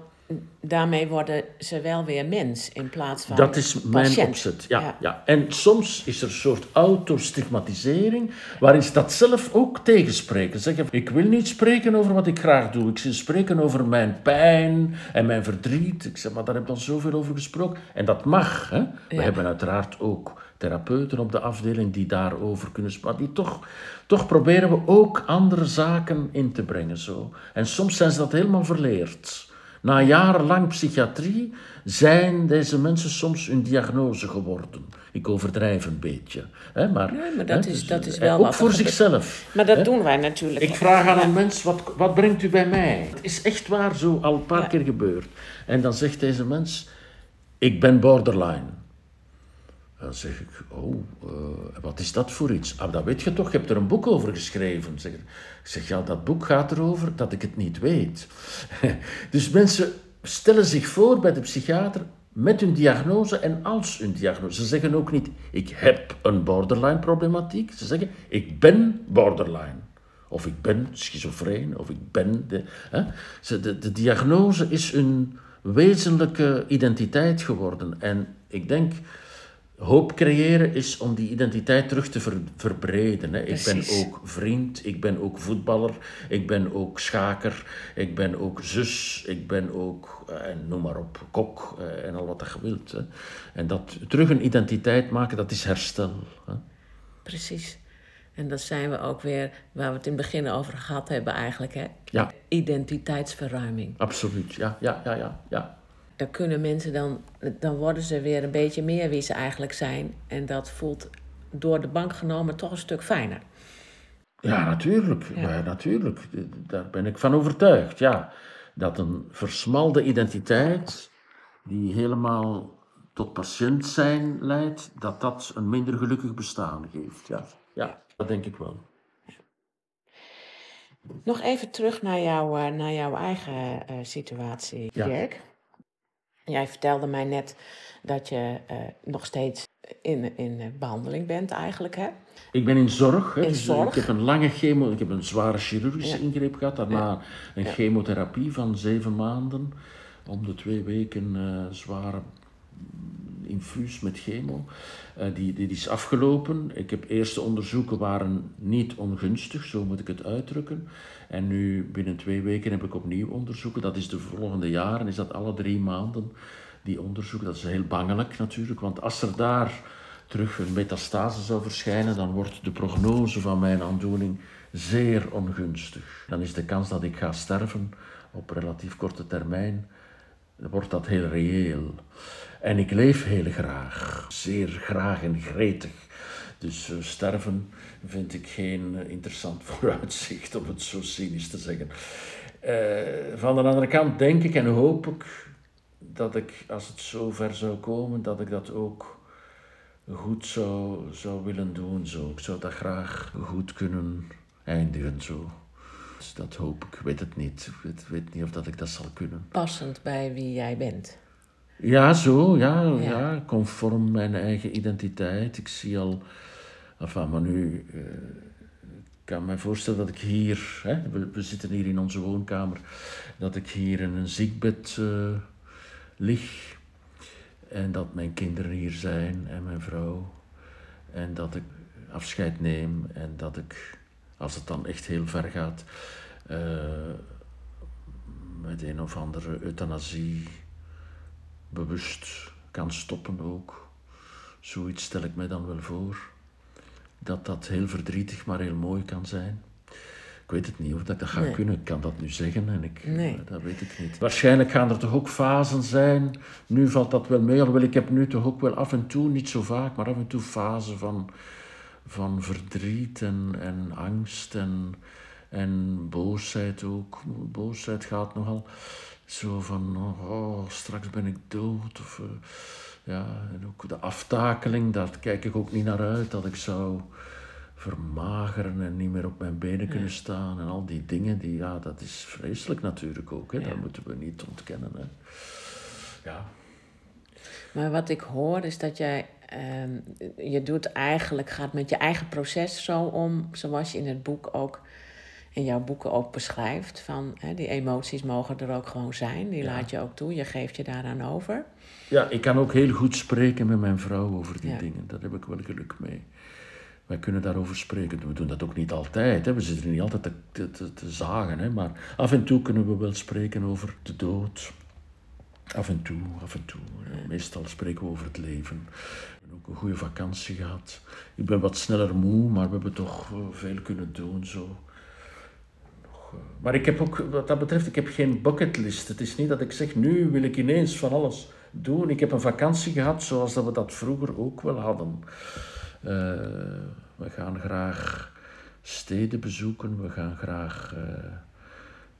S1: daarmee worden ze wel weer mens in plaats van
S3: Dat is mijn
S1: patiënt.
S3: opzet. Ja, ja. En soms is er een soort autostigmatisering, waarin ze dat zelf ook tegenspreken. Zeggen, ik wil niet spreken over wat ik graag doe. Ik wil spreken over mijn pijn en mijn verdriet. Ik zeg, maar daar heb ik al zoveel over gesproken. En dat mag. Hè? We
S1: Ja.
S3: hebben uiteraard ook therapeuten op de afdeling die daarover kunnen spreken. Die toch, toch proberen we ook andere zaken in te brengen. Zo. En soms zijn ze dat helemaal verleerd. Na jarenlang psychiatrie zijn deze mensen soms hun diagnose geworden. Ik overdrijf een beetje. Hè, maar,
S1: Nee, maar dat
S3: hè,
S1: is-
S3: dus,
S1: dat is
S3: eh,
S1: wel
S3: Ook
S1: wat
S3: voor zichzelf.
S1: Maar dat
S3: hè.
S1: doen wij natuurlijk.
S3: Ik vraag aan
S1: Ja.
S3: een mens, wat, wat brengt u bij mij? Het is echt waar zo al een paar
S1: Ja.
S3: keer gebeurd. En dan zegt deze mens, ik ben borderline. Dan zeg ik, oh, eh, wat is dat voor iets? Ah, dat weet je toch, je hebt er een boek over geschreven. Zeg, ik zeg, ja, dat boek gaat erover dat ik het niet weet. dus mensen stellen zich voor bij de psychiater met hun diagnose en als hun diagnose. Ze zeggen ook niet, ik heb een borderline problematiek. Ze zeggen, ik ben borderline. Of ik ben schizofreen, of ik ben... De, hè? De diagnose is een wezenlijke identiteit geworden. En ik denk, hoop creëren is om die identiteit terug te ver- verbreden. Hè. Ik ben ook vriend, ik ben ook voetballer, ik ben ook schaker, ik ben ook zus, ik ben ook, eh, en noem maar op, kok eh, en al wat je wilt. Hè. En dat terug een identiteit maken, dat is herstel. Hè.
S1: Precies. En dat zijn we ook weer waar we het in het begin over gehad hebben eigenlijk. Hè?
S3: Ja,
S1: Identiteitsverruiming.
S3: absoluut. Ja, ja, ja, ja. ja.
S1: Kunnen mensen dan, dan worden ze weer een beetje meer wie ze eigenlijk zijn. En dat voelt door de bank genomen toch een stuk fijner.
S3: Ja, natuurlijk.
S1: Ja.
S3: Ja. natuurlijk. Daar ben ik van overtuigd. Ja. Dat een versmalde identiteit, die helemaal tot patiënt zijn leidt, dat dat een minder gelukkig bestaan geeft. Ja, ja dat denk ik wel.
S1: Nog even terug naar, jouw eh, naar jouw eigen eh, situatie,
S3: Ja.
S1: Dirk. Jij vertelde mij net dat je eh, nog steeds in, in eh, behandeling bent eigenlijk, hè?
S3: Ik ben in zorg. Hè,
S1: In
S3: dus
S1: zorg.
S3: Ik heb een lange chemo, ik heb een zware chirurgische
S1: Ja.
S3: ingreep gehad. Daarna een chemotherapie van zeven maanden. Om de twee weken eh, zware infuus met chemo. Eh, die, die is afgelopen. Ik heb eerste onderzoeken waren niet ongunstig, zo moet ik het uitdrukken. En nu binnen twee weken heb ik opnieuw onderzoeken. Dat is de volgende jaren, is dat alle drie maanden die onderzoeken. Dat is heel bangelijk natuurlijk, want als er daar terug een metastase zou verschijnen, dan wordt de prognose van mijn aandoening zeer ongunstig. Dan is de kans dat ik ga sterven op relatief korte termijn, wordt dat heel reëel. En ik leef heel graag, zeer graag en gretig. Dus eh, sterven vind ik geen eh, interessant vooruitzicht, om het zo cynisch te zeggen. Eh, van de andere kant denk ik en hoop ik dat ik, als het zo ver zou komen, dat ik dat ook goed zou, zou willen doen. Zo. Ik zou dat graag goed kunnen eindigen. Zo. Dus dat hoop ik. Ik weet het niet. Ik weet, weet niet of dat ik dat zal kunnen.
S1: Passend bij wie jij bent.
S3: Ja, zo, ja,
S1: Ja.
S3: ja. conform mijn eigen identiteit. Ik zie al, enfin, maar nu, eh, ik kan me voorstellen dat ik hier, hè, we, we zitten hier in onze woonkamer, dat ik hier in een ziekbed eh, lig. En dat mijn kinderen hier zijn en mijn vrouw. En dat ik afscheid neem en dat ik, als het dan echt heel ver gaat, eh, met een of andere euthanasie bewust kan stoppen ook. Zoiets stel ik mij dan wel voor. Dat dat heel verdrietig, maar heel mooi kan zijn. Ik weet het niet of dat ik dat ga
S1: Nee.
S3: kunnen. Ik kan dat nu zeggen en ik,
S1: Nee.
S3: eh, dat weet ik niet. Waarschijnlijk gaan er toch ook fasen zijn. Nu valt dat wel mee, alhoewel ik heb nu toch ook wel af en toe, niet zo vaak, maar af en toe fasen van, van verdriet en, en angst en, en boosheid ook. Boosheid gaat nogal zo van, oh, straks ben ik dood. Of, eh, ja, en ook de aftakeling, daar kijk ik ook niet naar uit, dat ik zou vermageren en niet meer op mijn benen kunnen staan. En al die dingen, die, ja, dat is vreselijk natuurlijk ook. Hè?
S1: Ja.
S3: Dat moeten we niet ontkennen. Hè? Ja.
S1: Maar wat ik hoor is dat jij, ehm, je doet eigenlijk, gaat met je eigen proces zo om, zoals je in het boek ook, in jouw boeken ook beschrijft, van hè, die emoties mogen er ook gewoon zijn, die laat je ook toe, je geeft je daaraan over.
S3: ja, ik kan ook heel goed spreken met mijn vrouw over die
S1: Ja.
S3: dingen. Daar heb ik wel geluk mee. Wij kunnen daarover spreken. We doen dat ook niet altijd. Hè. We zitten niet altijd te, te, te, zagen. Hè. Maar af en toe kunnen we wel spreken over de dood. Af en toe, af en toe. Meestal spreken we over het leven. We hebben ook een goede vakantie gehad. Ik ben wat sneller moe, maar we hebben toch veel kunnen doen zo. Maar ik heb ook, wat dat betreft, ik heb geen bucketlist. Het is niet dat ik zeg, nu wil ik ineens van alles doen. Ik heb een vakantie gehad zoals dat we dat vroeger ook wel hadden. Uh, we gaan graag steden bezoeken, we gaan graag uh,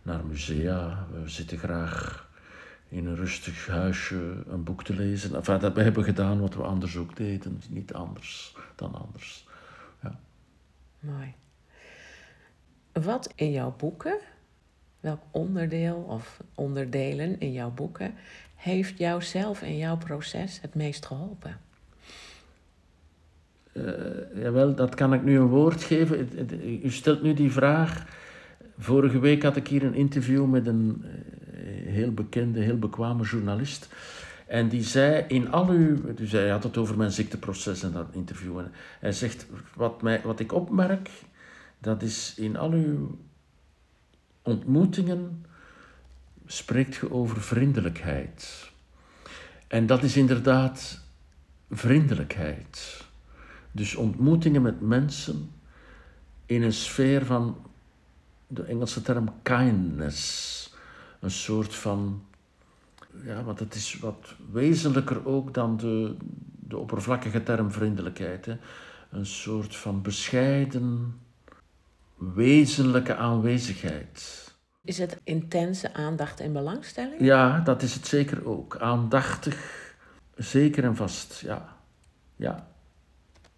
S3: naar musea, we zitten graag in een rustig huisje een boek te lezen. Enfin, dat we hebben gedaan wat we anders ook deden, niet anders dan anders. Ja.
S1: Mooi. Wat in jouw boeken, welk onderdeel of onderdelen in jouw boeken heeft jouzelf en jouw proces het meest geholpen?
S3: Uh, jawel, dat kan ik nu een woord geven. U stelt nu die vraag. Vorige week had ik hier een interview met een eh, heel bekende, heel bekwame journalist. En die zei in al uw. Dus hij had het over mijn ziekteproces in dat interview. En hij zegt: wat, mij, wat ik opmerk, dat is in al uw ontmoetingen spreekt je over vriendelijkheid. En dat is inderdaad vriendelijkheid. Dus ontmoetingen met mensen in een sfeer van de Engelse term kindness. Een soort van, ja, want het is wat wezenlijker ook dan de, de oppervlakkige term vriendelijkheid. Hè. Een soort van bescheiden, wezenlijke aanwezigheid.
S1: Is het intense aandacht en belangstelling?
S3: Ja, dat is het zeker ook. Aandachtig, zeker en vast, ja. Ja.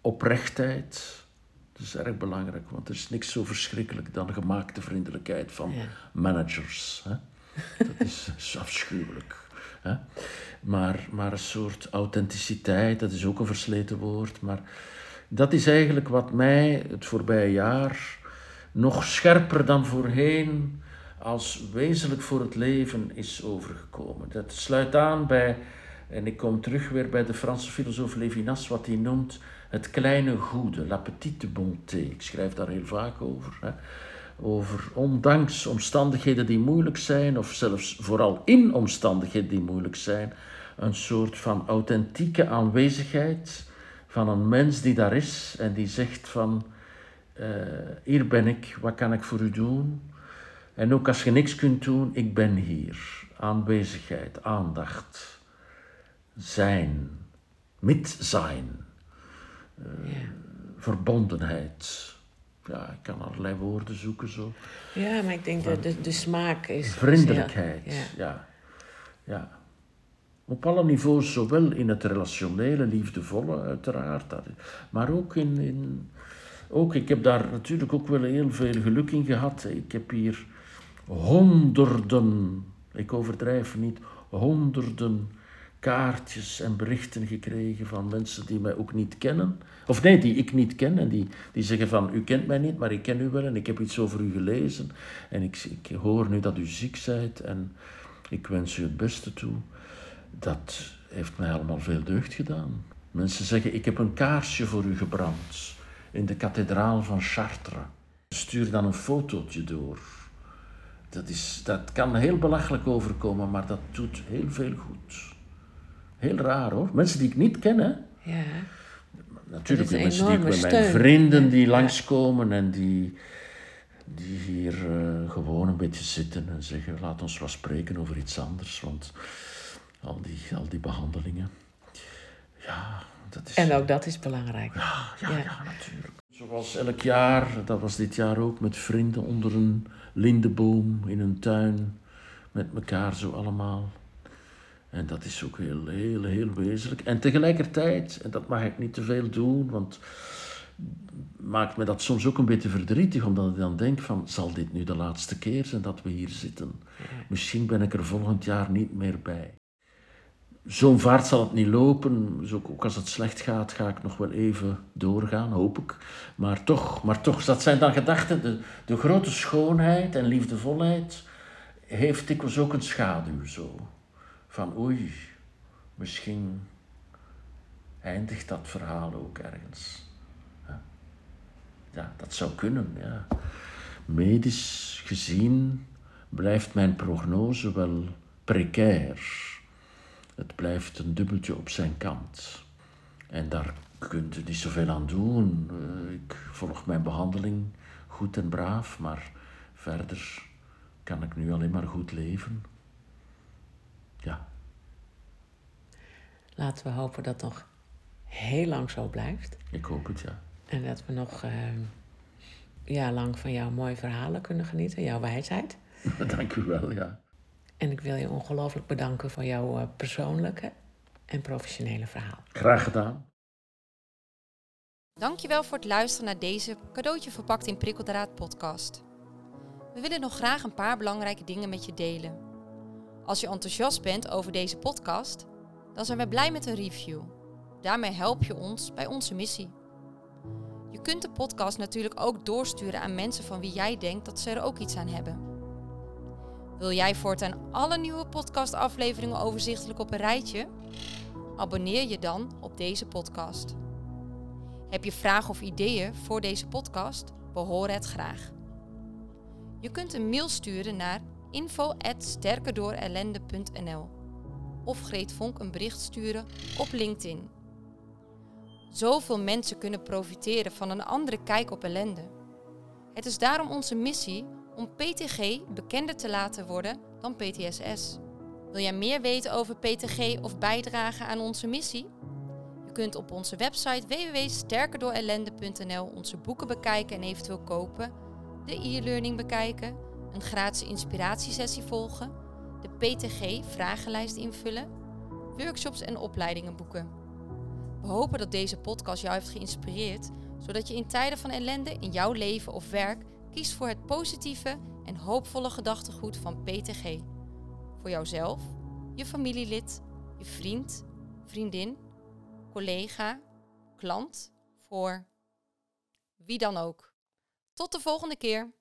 S3: Oprechtheid, dat is erg belangrijk, want er is niks zo verschrikkelijk dan gemaakte vriendelijkheid van managers. Hè? Dat is, is afschuwelijk. Hè? Maar, maar een soort authenticiteit, dat is ook een versleten woord, maar dat is eigenlijk wat mij het voorbije jaar nog scherper dan voorheen als wezenlijk voor het leven is overgekomen. Dat sluit aan bij, en ik kom terug weer bij de Franse filosoof Levinas, wat hij noemt het kleine goede, la petite bonté. Ik schrijf daar heel vaak over. Hè. Over ondanks omstandigheden die moeilijk zijn, of zelfs vooral in omstandigheden die moeilijk zijn, een soort van authentieke aanwezigheid van een mens die daar is en die zegt van, uh, hier ben ik, wat kan ik voor u doen? En ook als je niks kunt doen, ik ben hier. Aanwezigheid, aandacht, zijn, mit zijn, uh, verbondenheid. Ja, ik kan allerlei woorden zoeken zo.
S1: Ja, maar ik denk dat de, de smaak is...
S3: Vriendelijkheid, ja. ja. ja. Op alle niveaus, zowel in het relationele, liefdevolle uiteraard, maar ook in, in... Ook, ik heb daar natuurlijk ook wel heel veel geluk in gehad. Ik heb hier honderden, ik overdrijf niet, honderden kaartjes en berichten gekregen van mensen die mij ook niet kennen. Of nee, die ik niet ken en die, die zeggen van u kent mij niet, maar ik ken u wel en ik heb iets over u gelezen. En ik, ik hoor nu dat u ziek bent en ik wens u het beste toe. Dat heeft mij allemaal veel deugd gedaan. Mensen zeggen, ik heb een kaarsje voor u gebrand in de kathedraal van Chartres. Stuur dan een fotootje door. Dat, is, dat kan heel belachelijk overkomen, maar dat doet heel veel goed. Heel raar hoor. Mensen die ik niet ken, hè?
S1: Ja.
S3: Natuurlijk, mensen die ik mijn vrienden die langskomen en die, die hier uh, gewoon een beetje zitten en zeggen: laat ons wat spreken over iets anders. Want al die, al die behandelingen. Ja, dat is.
S1: En ook dat is belangrijk.
S3: Ja, ja, ja. ja natuurlijk. Zoals elk jaar, dat was dit jaar ook met vrienden onder een lindeboom in een tuin met elkaar zo allemaal. En dat is ook heel, heel, heel wezenlijk. En tegelijkertijd, en dat mag ik niet te veel doen, want maakt me dat soms ook een beetje verdrietig, omdat ik dan denk van, zal dit nu de laatste keer zijn dat we hier zitten? Misschien ben ik er volgend jaar niet meer bij. Zo'n vaart zal het niet lopen. Dus ook, als het slecht gaat, ga ik nog wel even doorgaan, hoop ik. Maar toch, maar toch dat zijn dan gedachten. De, grote schoonheid en liefdevolheid heeft dikwijls ook een schaduw zo. Van oei, misschien eindigt dat verhaal ook ergens. Ja, dat zou kunnen, ja. Medisch gezien blijft mijn prognose wel precair. Het blijft een dubbeltje op zijn kant. En daar kunt u niet zoveel aan doen. Eh, ik volg mijn behandeling goed en braaf, maar verder kan ik nu alleen maar goed leven. Ja.
S1: Laten we hopen dat het nog heel lang zo blijft.
S3: Ik hoop het, ja.
S1: En dat we nog uh, ja, lang van jouw mooie verhalen kunnen genieten, jouw wijsheid.
S3: Dank u wel, ja.
S1: En ik wil je ongelooflijk bedanken voor jouw uh, persoonlijke en professionele verhaal.
S3: Graag gedaan.
S2: Dankjewel voor het luisteren naar deze cadeautje verpakt in prikkeldraad podcast. We willen nog graag een paar belangrijke dingen met je delen. Als je enthousiast bent over deze podcast, dan zijn we blij met een review. Daarmee help je ons bij onze missie. Je kunt de podcast natuurlijk ook doorsturen aan mensen van wie jij denkt dat ze er ook iets aan hebben. Wil jij voortaan alle nieuwe podcastafleveringen overzichtelijk op een rijtje? Abonneer je dan op deze podcast. Heb je vragen of ideeën voor deze podcast? We horen het graag. Je kunt een mail sturen naar info@sterkerdoorellende.nl of Greet Vonk een bericht sturen op LinkedIn. Zoveel mensen kunnen profiteren van een andere kijk op ellende. Het is daarom onze missie om PTG bekender te laten worden dan PTSS. Wil jij meer weten over PTG of bijdragen aan onze missie? Je kunt op onze website www.sterkerdoorellende.nl onze boeken bekijken en eventueel kopen, de e-learning bekijken, een gratis inspiratiesessie volgen, de PTG-vragenlijst invullen, workshops en opleidingen boeken. We hopen dat deze podcast jou heeft geïnspireerd, zodat je in tijden van ellende in jouw leven of werk kiest voor het positieve en hoopvolle gedachtegoed van PTG. Voor jouzelf, je familielid, je vriend, vriendin, collega, klant, voor wie dan ook. Tot de volgende keer.